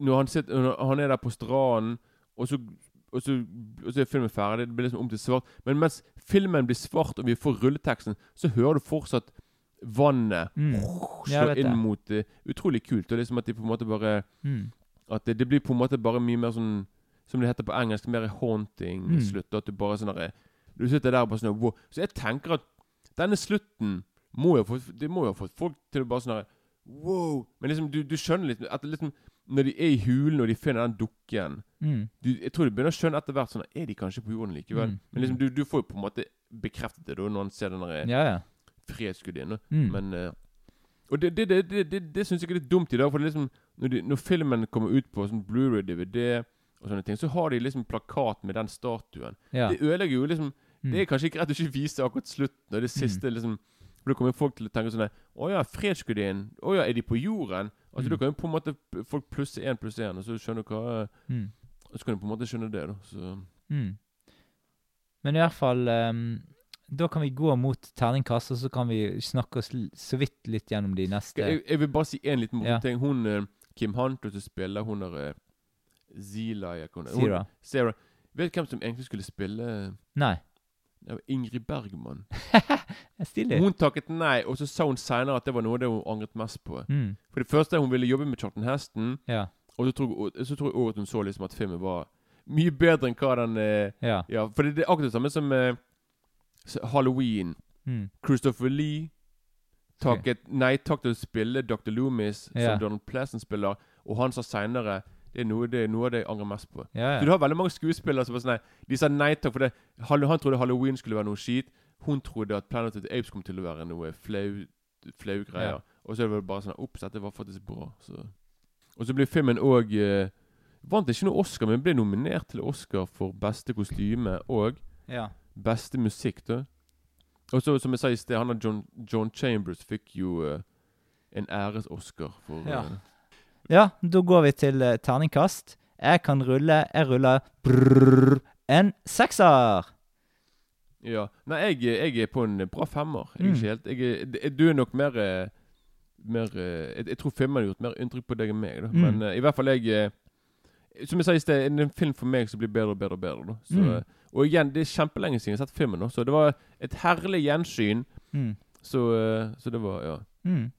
når han, sitter, når han er der på stranden, og så, og, så, og så er filmen ferdig, det blir liksom om til svart Men mens filmen blir svart, og vi får rulleteksten, så hører du fortsatt vannet Mm. Slå inn det. mot det. Utrolig kult. Og liksom at de på en måte bare Mm. At det, det blir på en måte bare mye mer sånn Som det heter på engelsk, mer haunting Mm. At du bare sånn derre Du sitter der og bare sånn wow. Så jeg tenker at denne slutten må jo Det må jo ha fått folk til å bare sånn derre Wow! Men liksom, du, du skjønner litt at liksom Når de er i hulen og de finner den dukken Mm. du, Jeg tror du begynner å skjønne etter hvert sånn Er de kanskje på jorden likevel? Mm. Men liksom, du, du får jo på en måte bekreftet det da når han ser den der Ja, ja. frihetsgudinnen. Mm. Men uh, Og det, det, det, det, det, syns jeg er litt dumt i dag. For det liksom når, de, når filmen kommer ut på sånn Blu-ray, DVD og sånne ting, så har de liksom plakat med den statuen. ja. Det ødelegger jo liksom Mm. Det er kanskje ikke rett å ikke vise akkurat slutten og det siste, liksom. Da kommer folk til å tenke sånn Å ja, fredsgudinnen. Å ja, er de på jorden? Altså Mm. Da kan jo på en måte folk plusse én pluss én, og så skjønner du hva Mm. Så kan du på en måte skjønne det, da. Så Mm. Men i hvert fall um, Da kan vi gå mot terningkast, og så kan vi snakke oss så vidt litt gjennom de neste. jeg, jeg vil bare si én liten Ja. ting. Hun eh, Kim Hunter som spiller hun der eh, Zila. Sarah. Vet du hvem som egentlig skulle spille Nei. Det var Ingrid Bergman. Stilig. Hun takket nei, og så sa hun seinere at det var noe det hun angret mest på. Mm. For det første hun ville jobbe med Charlton Heston, Ja. og så tror, jeg- også at hun så liksom at filmen var mye bedre enn hva den eh, Ja. Ja, for det, det er akkurat det samme som eh, Halloween. Mm. Christopher Lee takket nei takk til å spille Dr. Loomis, Ja. som Donald Pleasant spiller, og han sa seinere det er, noe, det er noe av det jeg angrer mest på. Ja, Så du har veldig mange skuespillere som bare sånn nei, De sa nei takk for det. Han, trodde Halloween skulle være noe skit. Hun trodde at Planet of the Apes kom til å være noe flau, flau greier. Ja. Og så er det bare sånn Ops, dette var faktisk bra. Så. Og så ble filmen òg eh, Vant ikke noe Oscar, men ble nominert til Oscar for beste kostyme og ja. beste musikk. da Og så, som jeg sa i sted, han og John, John Chambers fikk jo eh, en æres-Oscar for Ja. eh, Ja, da går vi til eh, terningkast. Jeg kan rulle. Jeg ruller brrr, en sekser. Ja. Nei, jeg, jeg er på en bra femmer. Jeg er Mm. ikke helt jeg er, d- Du er nok mer eh, Mer eh, jeg, jeg tror filmen har gjort mer inntrykk på deg enn meg. da Mm. Men eh, i hvert fall jeg eh, Som jeg sa i sted, en en film for meg som blir bedre og bedre og bedre. da så, Mm. eh, Og igjen, det er kjempelenge siden jeg har sett filmen, da så det var et herlig gjensyn. Mm. Så, eh, så det var Ja. Mm.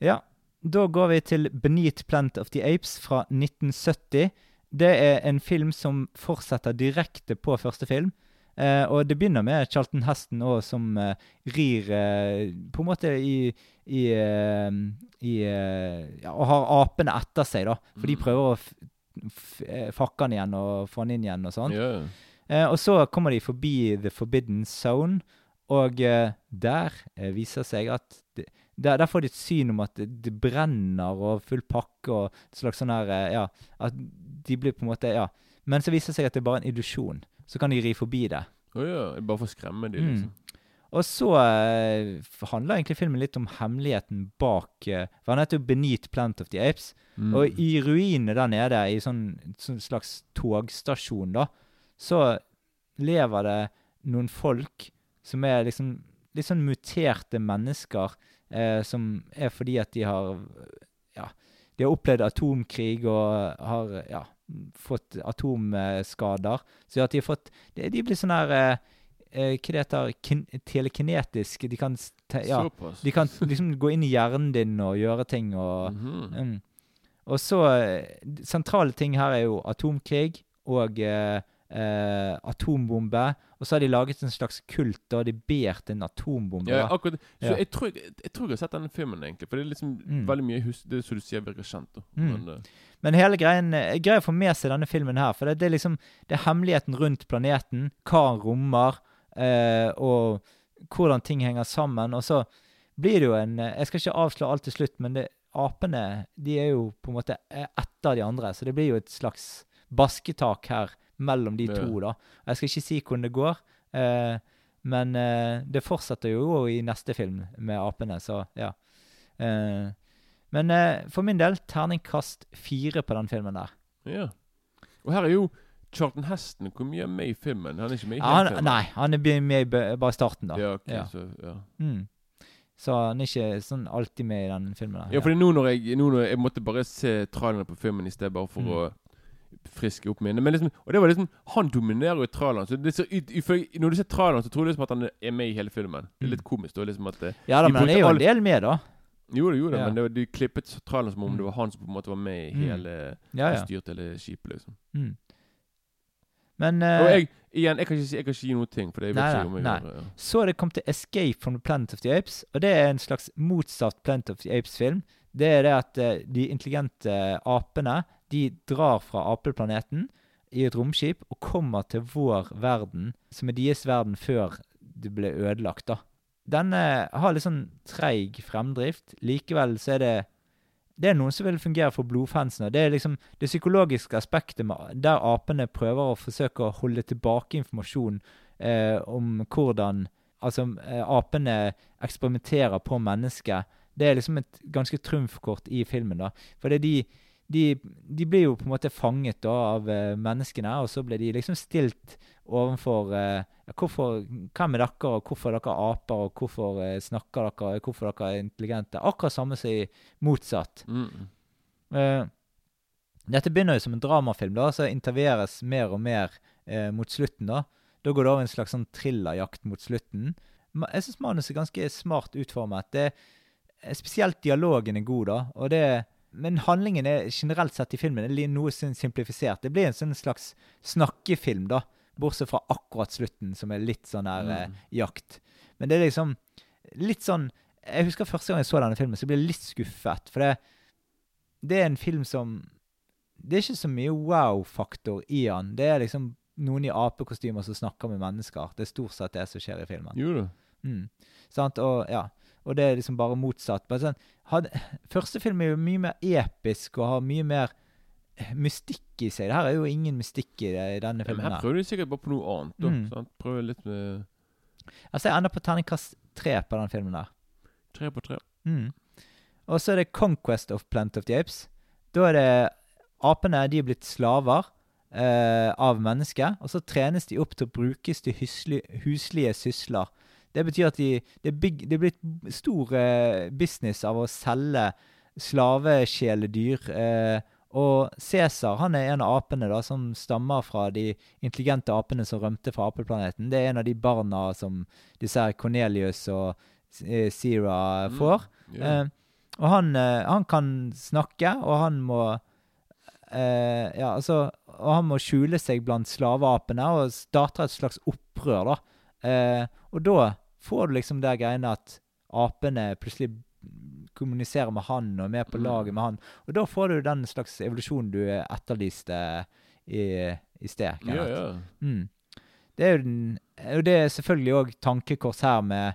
Ja, da går vi til Beneath Plant of the Apes fra 1970. Det er en film som fortsetter direkte på første film. Eh, og det begynner med Charlton Heston også, som eh, rir eh, på en måte i, i, eh, i eh, ja, Og har apene etter seg, da. For de Mm. prøver å eh, fakke han igjen og få han inn igjen og sånn. Yeah. Eh, og så kommer de forbi The Forbidden Zone, og der viser seg at det, der, der får de et syn om at det, det brenner og full pakke og et slags sånn her eh, Ja, at de blir på en måte Ja. Men så viser det seg at det er bare en illusjon. Så kan de ri forbi det. Å ja. Bare for å skremme de, Mm. liksom. Og så eh, handler egentlig filmen litt om hemmeligheten bak eh, For han heter jo Beneath Plant of the Apes. Mm. Og i ruinene der nede, i sånn, sånn slags togstasjon, da, så lever det noen folk som er liksom litt sånn muterte mennesker, eh, som er fordi at de har Ja, de har opplevd atomkrig og har ja, fått atomskader. Så at de har fått De, de blir sånn her eh, eh, Hva det heter kin Telekinetisk. De kan te, ja, de kan liksom gå inn i hjernen din og gjøre ting og Mhm. Mm. Og så eh, Sentrale ting her er jo atomkrig og eh, eh, atombombe. Og så har de laget en slags kult, og de ber til en atombombe. Ja, akkurat Så Ja. jeg, tror, jeg, jeg tror jeg har sett denne filmen, egentlig. For det er liksom Mm. veldig mye hus Det som du sier, virker kjent. Mm. Men, uh... Men hele greien Jeg greier å få med seg denne filmen her. For det, det er liksom Det er hemmeligheten rundt planeten, hva den rommer, eh, og hvordan ting henger sammen. Og så blir det jo en eh, Jeg skal ikke avslå alt til slutt, men det, apene de er jo på en måte eh, etter de andre. Så det blir jo et slags basketak her mellom de Ja. to, da. Jeg skal ikke si hvordan det går, eh, men eh, det fortsetter jo i neste film med apene, så ja. Eh, men eh, for min del terningkast fire på den filmen der. ja. Og her er jo Charlton Heston. Hvor mye er med i filmen? Han er ikke med i Ja, han, filmen? nei, han er med i bare starten, da. Ja, okay, Ja. Så, ja. Mm. Så han er ikke sånn alltid med i den filmen. der. ja, fordi nå når jeg Nå når jeg måtte bare se trailerne på filmen i sted, bare for Mm. å friske opp minnet. Men liksom, og det var liksom Han dominerer jo i traileren. Så det ser i, når du ser traileren, så tror du liksom at han er med i hele filmen. Det er litt komisk. da, liksom at det, ja da, men han er jo en del med, da. Jo, det gjorde Ja. men det, var- de klippet traileren som om Mm. det var han som på en måte var med i Mm. hele Ja, ja. styrte hele skipet, liksom. Mm. Men uh, Og jeg, igjen, jeg kan ikke jeg kan ikke gi noe ting, for det Nei, ikke om jeg nei, gjør. Ja. så det kommet til Escape from the Planet of the Apes, og det er en slags motsatt Planet of the Apes-film. Det er det at eh, de intelligente apene de drar fra apeplaneten i et romskip og kommer til vår verden, som er deres verden før det ble ødelagt, da. Den eh, har litt sånn treig fremdrift. Likevel så er det det er noen som vil fungere for blodfansen. Det er liksom det psykologiske aspektet med, der apene prøver å forsøke å holde tilbake informasjon eh, om hvordan altså, eh, apene eksperimenterer på mennesket. Det er liksom et ganske trumfkort i filmen. da. For det er de, de, de blir jo på en måte fanget da, av uh, menneskene, og så blir de liksom stilt overfor uh, hvorfor, Hvem er dere, og hvorfor er dere aper, og hvorfor uh, snakker dere, hvorfor dere er intelligente? Akkurat samme som i motsatt. Mm. Dette begynner jo som en dramafilm, da, så intervjueres mer og mer mot slutten. Da Da går det over en slags sånn thrillerjakt mot slutten. Jeg syns manuset er ganske smart utformet. Det, er- spesielt dialogen er god, da. Og det, men handlingen er generelt sett i filmen er noe sånn simplifisert. Det blir en sånn slags snakkefilm, da. Bortsett fra akkurat slutten, som er litt sånn her eh, Mm. jakt. Men det er liksom litt sånn Jeg husker første gang jeg så denne filmen, så ble jeg litt skuffet. For det, det er en film som Det er ikke så mye wow-faktor i den. Det er liksom noen i apekostymer som snakker med mennesker. Det er stort sett det som skjer i filmen. Jo da. Mm. Sant? Og, ja. Og det er liksom bare motsatt. Bare sånn, had, første film er jo mye mer episk og har mye mer eh, mystikk i seg. Det her er jo ingen mystikk i, det, i denne Ja, men filmen. her her. prøver de sikkert bare på noe annet. da Mm. sant? Prøver litt med Altså, jeg ender på terningkast tre på den filmen der. tre på tre. Mm. Og så er det Conquest of Plant of the Apes. Da er det apene de er blitt slaver eh, av mennesket, og så trenes de opp til å brukes til huslige sysler. Det betyr at de, det, er big, det er blitt stor eh, business av å selge slavekjæledyr. Eh, og Cæsar han er en av apene da, som stammer fra de intelligente apene som rømte fra apeplaneten. Det er en av de barna som disse her Cornelius og Sira Zira får. Ja. Eh, og han, eh, han kan snakke, og han må eh, Ja, altså Og han må skjule seg blant slaveapene og starter et slags opprør, da. Eh, og da får du liksom det greiene at apene plutselig kommuniserer med han og er med på Mm. laget med han. Og da får du den slags evolusjonen du etterlyste i, i sted. ja, ja. Mm. Det er jo den, og det er selvfølgelig òg tankekors her med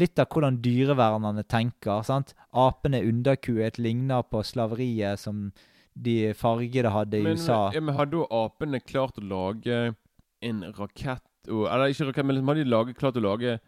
litt av hvordan dyrevernerne tenker. sant? Apene underkuet ligner på slaveriet som de fargede hadde i Men, USA. ja, men hadde jo apene klart å lage en rakett og, Eller ikke rakett, men liksom, hadde de laget, klart å lage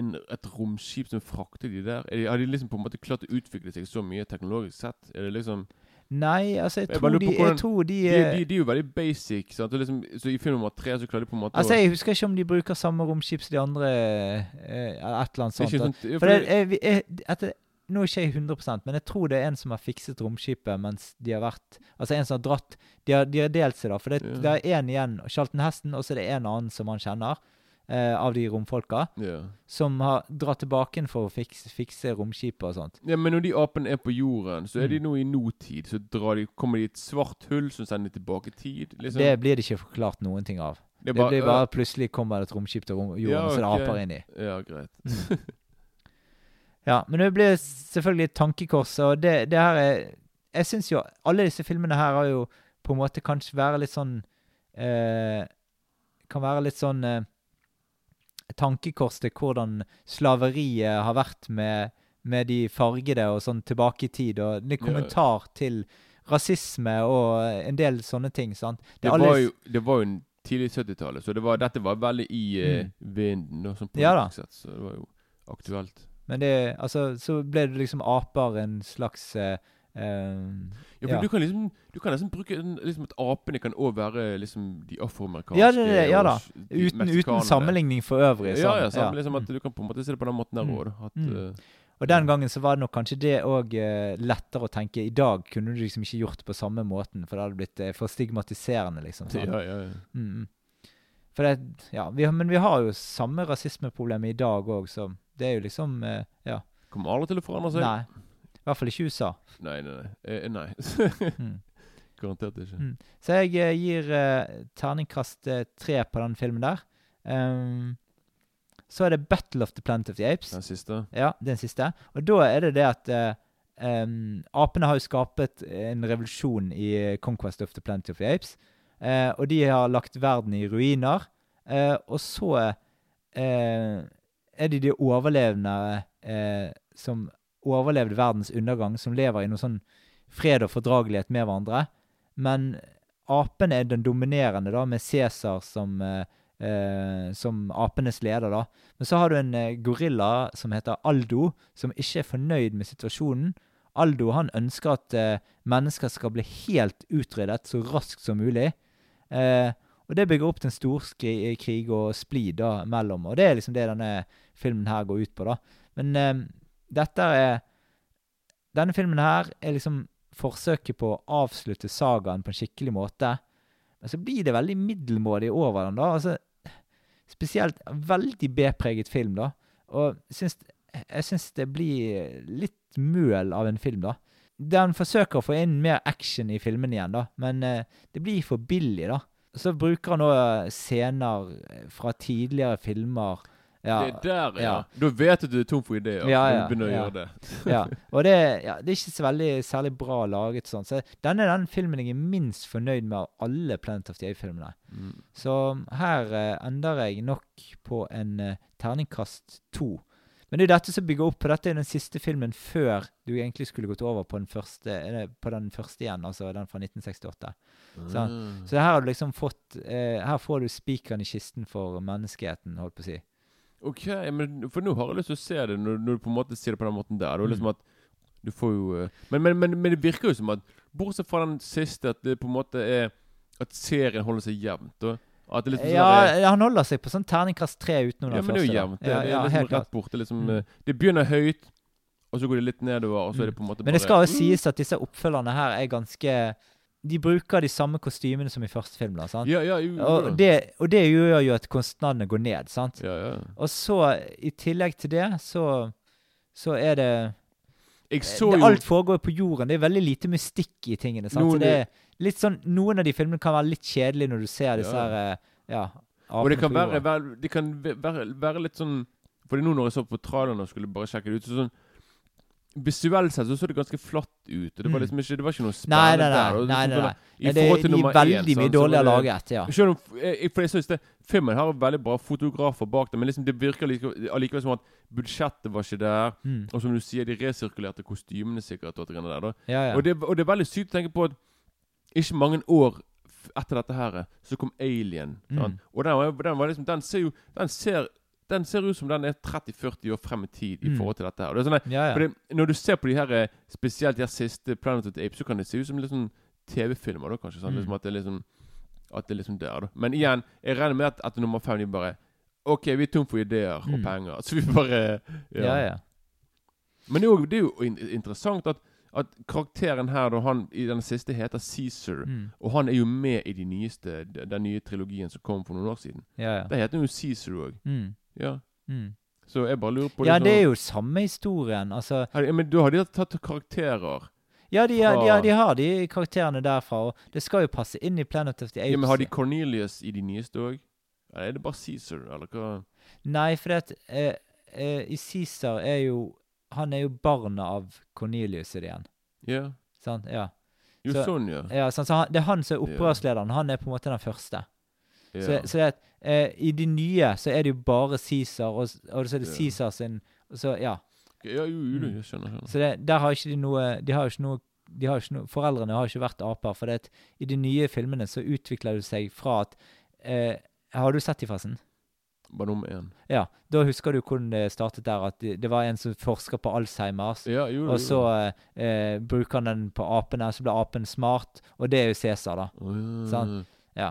en, et romskip som frakter de der? Er de, har de liksom på en måte klart å utvikle seg så mye teknologisk sett? Er det liksom Nei, altså, jeg Jeg tror de, hvordan, jeg tror de, De, eh, de, de er jo veldig basic. Sant? Liksom, så i film nummer tre så klarer de på en måte Altså, Jeg husker ikke om de bruker samme romskip som de andre. eh, et eller annet sånt. sånn, ja, For det, jeg, jeg, etter, nå er ikke jeg 100 men jeg tror det er en som har fikset romskipet mens de har vært Altså en som har dratt De har, de har delt seg, da. For det, Ja. det er én igjen, Charlton Heston, og så er det en annen som han kjenner, eh, av de romfolka, Yeah. som har dratt tilbake inn for å fikse, fikse romskipet og sånt. ja, Men når de apene er på jorden, så er de Mm. nå i notid. Så drar de, kommer de i et svart hull som sender de tilbake i tid. Liksom. Det blir det ikke forklart noen ting av. Det Det blir bare plutselig kommer det et romskip til rom, jorden, Ja, okay. er det aper aper inni. Ja, greit. Ja, men det blir selvfølgelig et tankekors, og det, det her er Jeg syns jo alle disse filmene her har jo på en måte kanskje være litt sånn eh, Kan være litt sånn eh, tankekors til hvordan slaveriet har vært med, med de fargede og sånn tilbake i tid, og en kommentar til rasisme og en del sånne ting, sant. Det, det var jo, det var jo en tidlig 70-tallet, så det var, dette var veldig i mm. vinden. Og sånn Ja da. politisk sett, så det var jo aktuelt. Men det Altså, så ble det liksom aper en slags eh, eh, Ja, Ja. Du kan liksom Du kan nesten bruke liksom at apene kan òg være liksom de afroamerikanske Ja, det det, ja da. uten, uten sammenligning for øvrig. Ja, sånn, ja, sant, liksom at Mm. du kan på en måte se det på den måten der Mm. òg. At Mm. eh, Og den gangen så var det nok kanskje det òg eh, lettere å tenke. I dag kunne du liksom ikke gjort på samme måten, for det hadde blitt eh, for stigmatiserende, liksom. Sånn. ja, ja, ja. Mm, mm. For det, ja, vi, men vi har jo samme rasismeproblem i dag òg, så det er jo liksom Ja. Kommer aldri til å forandre seg. Nei. I hvert fall ikke USA. Nei, nei. nei. Eh, nei. Mm. Garantert ikke. Mm. Så jeg eh, gir eh, terningkast eh, tre på den filmen der. Um, så er det Battle of the Planet of the Apes. Den siste. Ja, den siste. Og da er det det at eh, um, apene har jo skapet en revolusjon i eh, Conquest of the Planet of the Apes. Eh, og de har lagt verden i ruiner. Eh, og så eh, er det de overlevende eh, som overlevde verdens undergang, som lever i noe sånn fred og fordragelighet med hverandre. Men apene er den dominerende, da, med Cæsar som eh, eh, som apenes leder, da. Men så har du en eh, gorilla som heter Aldo, som ikke er fornøyd med situasjonen. Aldo han ønsker at eh, mennesker skal bli helt utryddet så raskt som mulig. Eh, og det bygger opp til en storkrig og splid da, mellom. Og det er liksom det denne filmen her går ut på, da. Men eh, dette er Denne filmen her er liksom forsøket på å avslutte sagaen på en skikkelig måte. Men så blir det veldig middelmådig over den, da. Altså, spesielt veldig B-preget film, da. Og syns, jeg syns det blir litt møl av en film, da. Den forsøker å få inn mer action i filmen igjen, da, men eh, det blir for billig, da. Så bruker han òg scener fra tidligere filmer Ja, Det er der, ja. ja. Da vet du at du er tom for ideer. Ja, når du begynner å gjøre det. ja. Og det, ja, det er ikke så veldig særlig bra laget sånn. Så denne er den filmen jeg er minst fornøyd med av alle Planet of the Eye-filmene. Mm. Så her uh, ender jeg nok på en uh, terningkast to. Men det er dette som bygger opp på dette er den siste filmen før du egentlig skulle gått over på den første, eh, på den første igjen, altså den fra 1968. Mm. Så her har du liksom fått uh, Her får du spikeren i kisten for menneskeheten, holdt på å si. Ok, men for nå har jeg lyst til å se det når, når du på en måte sier det på den måten der. Det er liksom Mm. at du får jo eh, men, men, men, men det virker jo som at Bortsett fra den siste, at det på en måte er At serien holder seg jevnt. Og At det liksom sånn Ja, der- han holder seg på sånn terningkast tre utenom ja, den men det er jo jevnt. Det, Ja, det er liksom helt rett bort. Det, liksom, Mm. eh, det begynner høyt, og så går det litt nedover, og så er det på en måte bare Men det skal jo sies at disse oppfølgerne her er ganske De bruker de samme kostymene som i første film. da, sant? Ja, ja, jo, jo, Og det, og det gjør jo at kostnadene går ned. sant? ja, ja. Og så, i tillegg til det, så, så er det det, jo Alt foregår på jorden. Det er veldig lite mystikk i tingene. sant? Noen så det er litt sånn, Noen av de filmene kan være litt kjedelige når du ser disse Ja. her eh, ja, Og det kan være, være, det kan være, være litt sånn Fordi nå når jeg så på traileren og skulle bare sjekke det ut så sånn Visuelt sett så så det ganske flatt ut. Og det var Mm. liksom ikke Det var ikke noe Nei, spennende nei, der. nei. og nei, liksom nei, sånn nei. der, I det, forhold til nummer én, veldig mye sant, så dårligere det- laget. ja. Selv om jeg, For jeg synes det Filmen har veldig bra fotografer bak det, men liksom det virker allikevel, allikevel som at budsjettet var ikke der. Mm. Og som du sier, de resirkulerte kostymene sikkert. Og, alt det greiene der, da. Ja, ja. Og, det, og det er veldig sykt å tenke på at ikke mange år f- etter dette her, så kom Alien. sant? Mm. Og den, var- den var liksom Den ser jo Den ser, den ser ut som den er 30-40 år frem i tid i Mm. forhold til dette her. Det er sånn ja, ja. Fordi når du ser på de her eh, spesielt de her siste Planet of the Apes, så kan det se ut som litt sånn TV-filmer, da, kanskje. Sånn, Mm. Liksom at det er liksom At det liksom der, da. Men igjen, jeg regner med at etter nummer fem de bare OK, vi er tom for ideer og Mm. penger, så vi bare ja, ja. Men det er jo, det er jo in interessant at, at karakteren her, da han i den siste heter Caesar, Mm. og han er jo med i de nyeste, den nye trilogien som kom for noen år siden. ja, ja. Der heter han jo Caesar òg. Mm. Ja. Mm. Så jeg bare lurer på Ja, liksom- det er jo samme historien. Altså ja, Men da har de tatt karakterer. Ja, de, Fra- ja, de har de karakterene derfra, og det skal jo passe inn i Planet of the Apes. Ja, men Har de Cornelius i de nyeste òg? Eller er det bare Caesar, eller hva? Nei, for det eh, eh, i Caesar er jo Han er jo barnet av Cornelius i det igjen. Ja. Sant? Ja. Jo, Så- sånn, ja. ja sant? Så han, det er han som er opprørslederen. Han er på en måte den første. Yeah. Så, så det er eh, I de nye så er det jo bare Caesar, og, og så er det Ja. Caesar sin Så ja. ja, jo, jo, Mm. jeg skjønner. skjønner. Så det, der har ikke de noe De har ikke noe de har ikke noe, Foreldrene har ikke vært aper. For det i de nye filmene så utvikler det seg fra at eh, Har du sett de, fasen? Bare nummer én. Ja. Da husker du hvordan det startet der. At det, det var en som forsker på Alzheimers. Ja, jo, Og så eh, bruker han den på apene, så blir apen smart. Og det er jo Cæsar, da. Å, ja. Sant. Ja.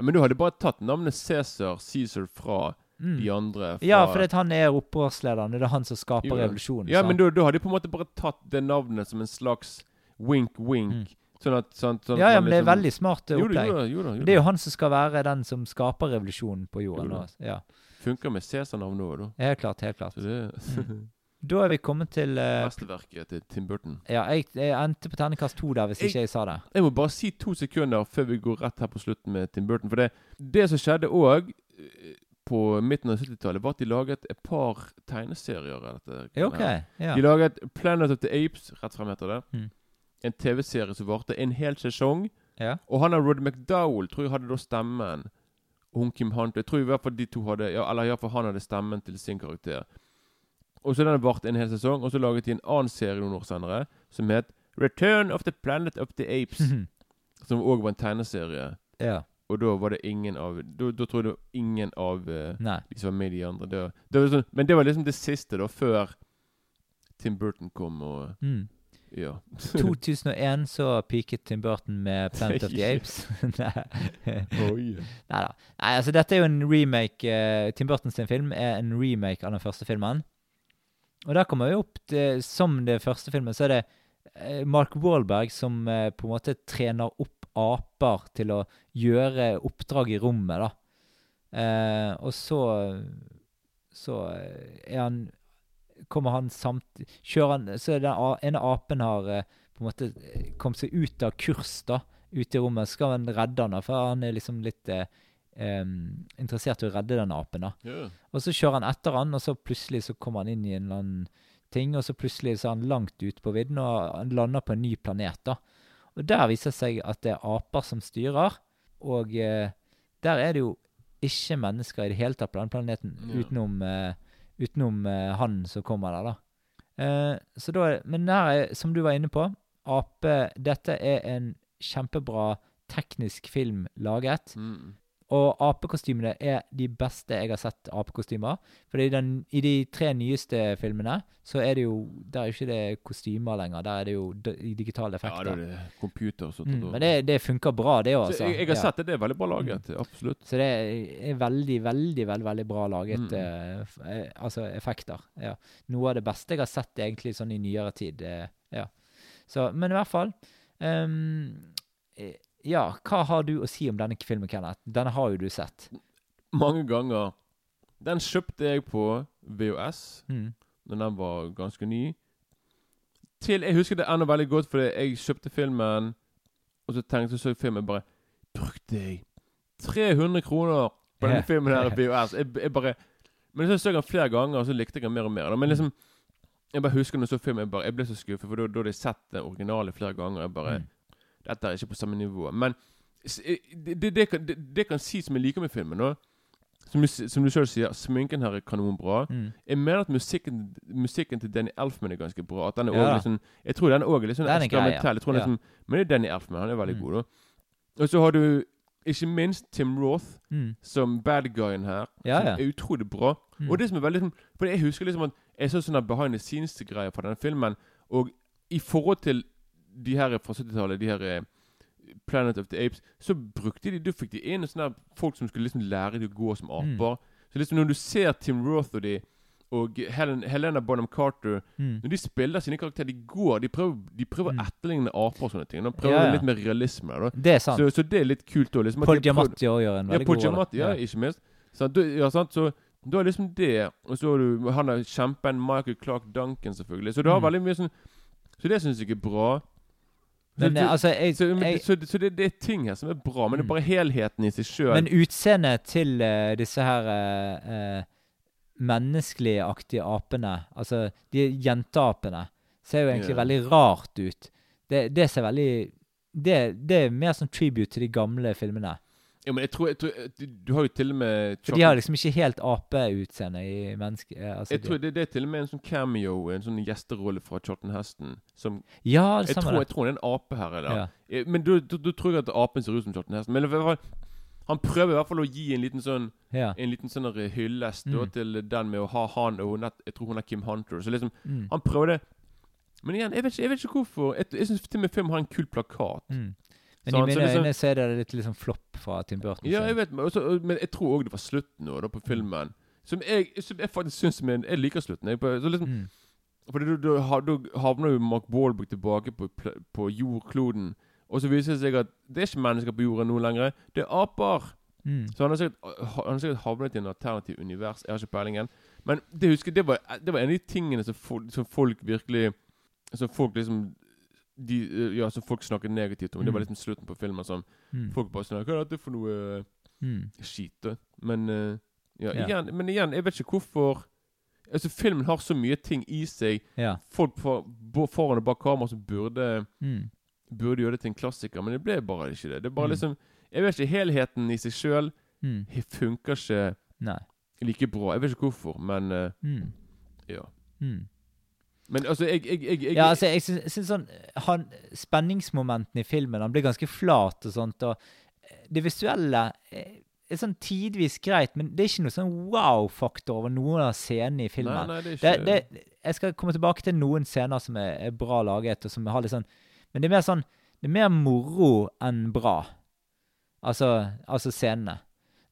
Men du hadde bare tatt navnet Cæsar, Cæsar fra Mm. de andre? Fra, Ja, for han er opprørslederen. Det er han som skaper Jo, ja. revolusjonen. Ja, sant? men da, da hadde de på en måte bare tatt det navnet som en slags wink-wink. Mm. Sånn at sånn, sånn ja, ja, men det er liksom- veldig smart eh, opplegg. jo Det er jo han som skal være den som skaper revolusjonen på jorden. Jo. Ja, Funker med Cæsar-navn òg, da. helt klart. helt klart. Så det Da er vi kommet til uh, Mesterverket til Tim Burton. Ja, jeg, jeg endte på terningkast to der, hvis Jeg- ikke jeg sa det. Jeg må bare si to sekunder før vi går rett her på slutten med Tim Burton. For det, det som skjedde òg på midten av 70-tallet, var at de laget et par tegneserier. av Dette, Ja, OK. Ja. De laget Planet of the Apes, rett frem heter det. Mm. En TV-serie som varte en hel sesong. ja. Og han av Rod McDowell tror jeg hadde da stemmen. Hun Kim Hunt Jeg tror i hvert fall de to hadde Ja, eller iallfall han hadde stemmen til sin karakter. Og så den varte en hel sesong, og så laget de en annen serie noen år senere som het Return of the Planet of the Apes. som òg var en tegneserie. ja. Og da var det ingen av Da, da tror jeg det var ingen av eh, Nei. de som var med i de andre. Det, det var sånn, men det var liksom det siste, da, før Tim Burton kom og Mm. Ja. 2001 så peaket Tim Burton med Planet of the Apes. Nei Oi. Neida. Nei, altså dette er jo en remake eh, Tim Burton sin film er en remake av den første filmen. Og der kommer vi opp til, Som det første filmen, så er det eh, Mark Wahlberg som eh, på en måte trener opp aper til å gjøre oppdrag i rommet, da. Eh, og så Så er han Kommer han samtidig Kjører han Så er den ene apen har eh, på en måte kommet seg ut av kurs, da ute i rommet, skal han redde han, da, for han er liksom litt eh, em, interessert i å redde den apen. da. Yeah. Og så kjører han etter han, og så plutselig så kommer han inn i en eller annen ting, og så plutselig så er han langt ute på vidden, og han lander på en ny planet. da. Og der viser det seg at det er aper som styrer, og eh, der er det jo ikke mennesker i det hele tatt på den planeten, yeah. utenom, eh, utenom eh, han som kommer der, da. Eh, så da men der, er, som du var inne på, ape Dette er en kjempebra teknisk film laget. Mm. Og apekostymene er de beste jeg har sett apekostymer. For i, den, i de tre nyeste filmene så er det jo Der er ikke det kostymer lenger. Der er det jo digitale digitale Ja, effekter. det er det computer og sånt. mm, men det, det funker bra, det òg. jeg, jeg har sett det. Det er veldig bra laget. Absolutt. Så det er veldig, veldig veldig, veldig bra laget Mm. eh, eh, altså effekter. Ja. Noe av det beste jeg har sett egentlig sånn i nyere tid. eh, ja. Så, men i hvert fall eh, Ja, hva har du å si om denne filmen, Kenneth? Denne har jo du sett. Mange ganger. Den kjøpte jeg på VHS Mm. når den var ganske ny. Til Jeg husker det enda veldig godt, fordi jeg kjøpte filmen, og så tenkte jeg så jeg filmen bare Brukte jeg 300 kroner på denne filmen her på VHS? Jeg, jeg bare Men så så jeg den flere ganger, og så likte jeg den mer og mer. da. Men liksom Jeg bare husker når jeg så filmen, jeg, bare, jeg ble så skuffet, for da hadde jeg sett den originale flere ganger. Jeg bare Mm. Dette er ikke på samme nivå. Men eh, det, det, det, kan, det, kan sies som jeg liker med filmen. nå som som du selv sier, sminken her er kanonbra. Mm. Jeg mener at musikken, musikken til Danny Elfman er ganske bra. At den er Ja også liksom, jeg tror den òg er litt sånn er eksperimentell. Er Ja. Liksom, men det er Danny Elfman. Han er veldig Mm. god. da Og så har du ikke minst Tim Roth Mm. som bad guyen her. Ja, som er utrolig bra. Mm. Og det som er veldig sånn For jeg husker liksom at jeg så sånne behind the scenes-greier fra denne filmen, og i forhold til de her fra 70-tallet, de her eh, Planet of the Apes, så brukte de Da fikk de inn sånne folk som skulle liksom lære de å gå som Mm. aper. Så liksom når du ser Tim Roth og de og Helen, Helena Bonham Carter Mm. Når de spiller sine karakterer, de går De prøver, de prøver Mm. etterligne aper og sånne ting. De prøver Ja, ja. litt mer realisme. Da. Det er sant. Så, så det er litt kult òg. Liksom, Paul Giamatti òg gjør en ja, veldig Paul god. Giamatti, ja, ikke minst. Så, ja, sant? Så da er liksom det Og så har du han er kjempen Michael Clark Duncan, selvfølgelig. Så du har Mm. veldig mye sånn Så det syns jeg er bra. Men eh, altså, jeg, så, men, jeg, så, så det, det er ting her som er bra, men det er Mm. bare helheten i seg sjøl. Men utseendet til uh, disse her uh, menneskelige-aktige apene, altså de jenteapene, ser jo egentlig yeah. veldig rart ut. Det, det ser veldig det, det er mer sånn tribute til de gamle filmene. Ja, men jeg tror, jeg tror du, du har jo til og med For de har liksom ikke helt apeutseende i menneske... eh, Altså, Jeg tror det, det er til og med en sånn cameo, en sånn gjesterolle fra Charlton Heston. Som ja, det jeg tror, jeg tror det er en ape her. Eller? Ja. Eh, Men da du, du, tror at apen ser ut som Charlton Heston. Men i hvert fall, han prøver i hvert fall å gi en liten sånn Ja. En liten sånn der hyllest Mm. til den med å ha han og hun Jeg tror hun er Kim Hunter. Så liksom Mm. Han prøver det. Men igjen, jeg vet ikke, jeg vet ikke hvorfor. Jeg, jeg syns til og med filmen har en kul plakat. Mm. Men Så i mine liksom- øyne så er det litt liksom flopp fra Tim Burton. Ja, jeg vet, men, også, men jeg tror òg det var slutten nå, da, på filmen. Som jeg, som jeg faktisk syns Jeg liker slutten. Jeg, så liksom, Mm. Fordi du, du, du, havner jo Mark Wahlberg tilbake på, på jordkloden. Og så viser det seg at det er ikke mennesker på jorda nå lenger. Det er aper. Mm. Så han har sikkert, han har sikkert havnet i en alternativ univers. Jeg har ikke peilingen. Men det husker det var, det var en av de tingene som folk, som folk virkelig Som folk liksom de, eh, Ja, som folk snakket negativt om. Det var Mm. liksom slutten på filmen. Sånn. Mm. folk bare sånn Hva er dette for noe eh, Mm. skit? Men uh, ja. Igjen, men igjen, jeg vet ikke hvorfor Altså Filmen har så mye ting i seg. Ja. Folk for, foran og bak kamera som burde Mm. Burde gjøre det til en klassiker, men det ble bare ikke det. Det er bare Mm. liksom Jeg vet ikke, Helheten i seg sjøl Mm. funker ikke Nei. like bra. Jeg vet ikke hvorfor, men uh, Mm. ja. Mm. Men altså, jeg, jeg, jeg, jeg Ja, altså, jeg syns, syns sånn han, Spenningsmomentene i filmen Han blir ganske flat og sånt. Og eh, det visuelle er, er sånn tidvis greit, men det er ikke noe sånn wow-faktor over noen av scenene i filmen. Nei, nei, det er ikke det, jeg skal komme tilbake til noen scener som er, er bra laget, og som har litt sånn Men det er mer sånn Det er mer moro enn bra. Altså, altså scenene.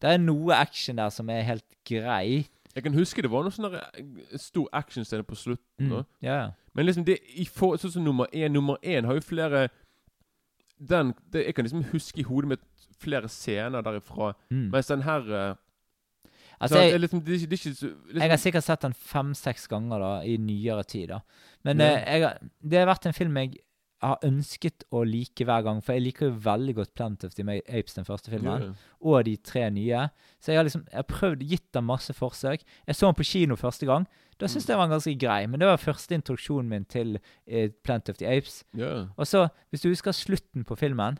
Det er noe action der som er helt grei. Jeg kan huske det var noe sånn eh, stor actionscene på slutten. Mm. Yeah. Men liksom det i for, Sånn som nummer én Nummer én har jo flere Den det, Jeg kan liksom huske i hodet mitt flere scener derifra. Mm. Mens den her eh, Altså, så jeg, liksom, det, det ikke liksom, Jeg har sikkert sett den fem-seks ganger da, i nyere tid. da. Men eh, jeg, det har vært en film jeg har ønsket å like hver gang. For jeg liker jo veldig godt Plant of the Apes, den første filmen, Ja. og de tre nye. Så jeg har liksom jeg har prøvd gitt den masse forsøk. Jeg så den på kino første gang. Da syntes jeg den var ganske grei, men det var første introduksjonen min til eh, Plant of the Apes. ja. Og så, hvis du husker slutten på filmen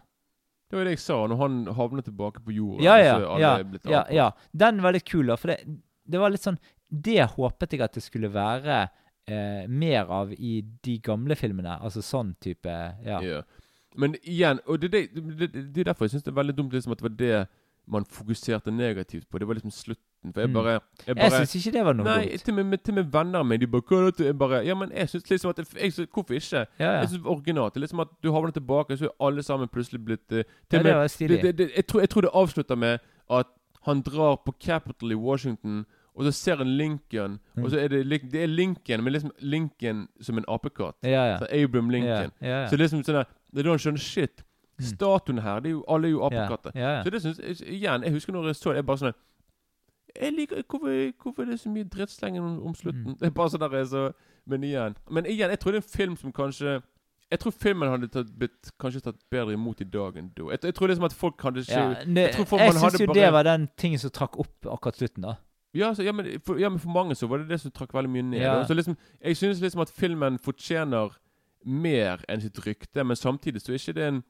Det var det jeg sa, når han havner tilbake på jorda. Ja, ja. ja, ja, ja. Den var litt kul, da. For det, det var litt sånn Det håpet jeg at det skulle være eh, mer av i de gamle filmene. Altså sånn type Ja. Ja. Men igjen, og det, det, det, det er derfor jeg syns det er veldig dumt liksom at det var det man fokuserte negativt på. Det var liksom slutten. For jeg Mm. bare Jeg, Jeg syns ikke det var noe Nei, dumt. til og med, til med venner De bare? Jeg bare Ja, men jeg syns liksom at jeg, jeg, synes- Hvorfor ikke? Ja, ja. Jeg var originalt. Liksom at du havner tilbake, så er alle sammen plutselig blitt til ja det var stilig. jeg, jeg tror det avslutter med at han drar på Capitol i Washington, og så ser han Lincoln, Mm. og så er det, det er Lincoln, men liksom Lincoln som en apekatt. ja, ja. Så Abraham Lincoln. Ja. Så liksom sånn der, Det er da han skjønner Shit. Mm. Statuen her, det er jo, alle er jo apekatter. Så det synes igjen, jeg husker når jeg så det, jeg bare sånn jeg liker, hvorfor, hvorfor er det så mye drittslenging om, om slutten? Mm. Det er bare sånn der, jeg så, Men igjen Men igjen, jeg tror det er en film som kanskje Jeg tror filmen hadde tatt, blitt, kanskje tatt bedre imot i dag enn da. Jeg, jeg tror liksom at folk hadde ikke Ja, jeg jeg syns jo bare- det var den tingen som trakk opp akkurat slutten, da. Så, ja, men, for, ja, men for mange så var det det som trakk veldig mye ned. Ja. Så liksom Jeg synes liksom at filmen fortjener mer enn sitt rykte, men samtidig så er ikke det en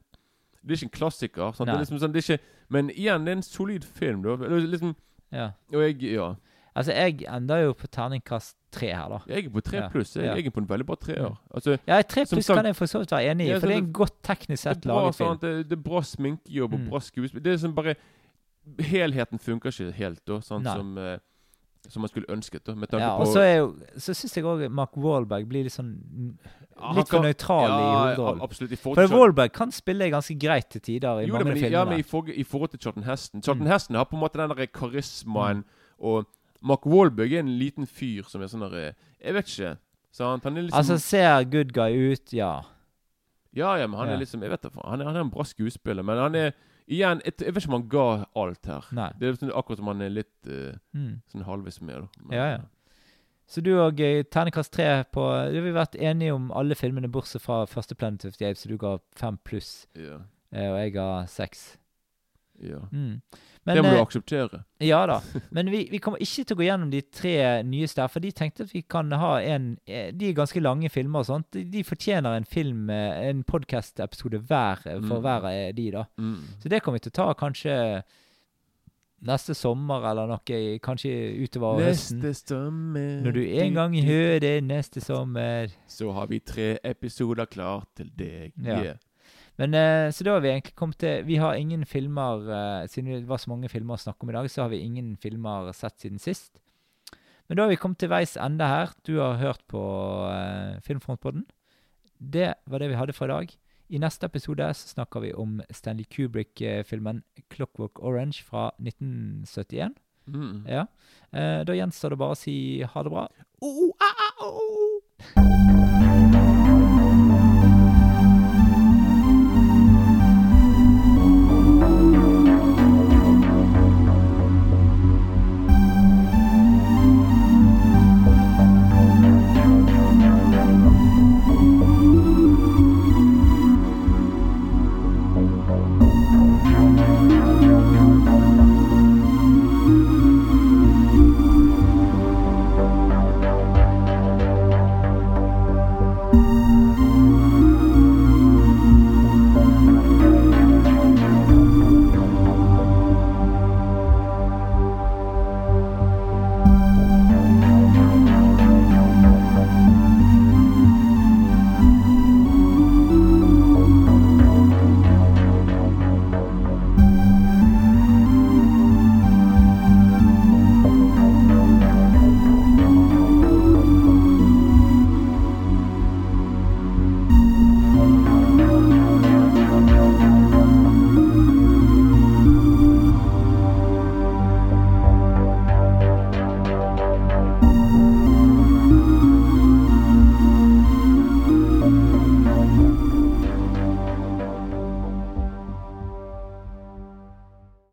Det er ikke en klassiker. Sant? Det er liksom sånn, det er ikke Men igjen, det er en solid film, da. Det Liksom, Ja. og jeg Ja. Altså, jeg ender jo på terningkast tre her, da. Jeg er på tre pluss. Jeg, Ja. jeg er på en veldig bra treer. Altså, Ja, tre pluss kan jeg for så vidt være enig i, Ja, for det er en godt teknisk sett laget film. Det, det er bra sminkejobb og Mm. bra skuespill. Det er som bare Helheten funker ikke helt, da, sånn Nei. som eh, Som man skulle ønsket, da. Med tanke Ja, på og så er jo Så syns jeg òg Mark Wahlberg blir litt sånn Ja, han Litt for kan- nøytral i hovedrollen. Absolutt. I forhold For til Wahlberg kan spille ganske greit til tider i jo, mange men, i- filmene. ja, men i, for, i forhold til Charlton Heston Charlton Mm. Heston har på en måte den der karismaen, og Mark Wahlberg er en liten fyr som er sånn der eh, Jeg vet ikke. Sant? Han er liksom Altså, ser good guy ut, ja. Ja, ja, men han Ja. er liksom Jeg vet da faen. Han, er- han er en bra skuespiller, men han er Igjen, jeg, jeg vet ikke om han ga alt her. Nei. Det er liksom akkurat som han er litt uh, Mm. sånn halvveis med, da. Men, Ja, ja. Så du og eh, terningkast tre på Du har vært enige om alle filmene bortsett fra første Planet of the Apes, så du ga fem pluss, Ja. eh, og jeg ga seks. Ja. Mm. det må du eh, akseptere. Ja da. Men vi, vi kommer ikke til å gå gjennom de tre nyeste her, for de tenkte at vi kan ha en eh, De er ganske lange filmer og sånt. De, fortjener en film, eh, en podkast-episode hver for Mm. hver av de, da. Mm. Så det kommer vi til å ta kanskje neste sommer eller noe, kanskje utover høsten. Neste sommer Når du en gang hører det neste sommer. Så har vi tre episoder klart til deg. Ja. Yeah. Men eh, Så da har vi egentlig kommet til Vi har ingen filmer eh, Siden det var så mange filmer å snakke om i dag, så har vi ingen filmer sett siden sist. Men da har vi kommet til veis ende her. Du har hørt på uh, Filmfrontpodden. Det var det vi hadde for i dag. I neste episode så snakker vi om Stanley Kubrick-filmen 'Clockwork Orange' fra 1971. Mm. Ja. Uh, da gjenstår det bare å si ha det bra. Oh, ah, ah, oh, oh.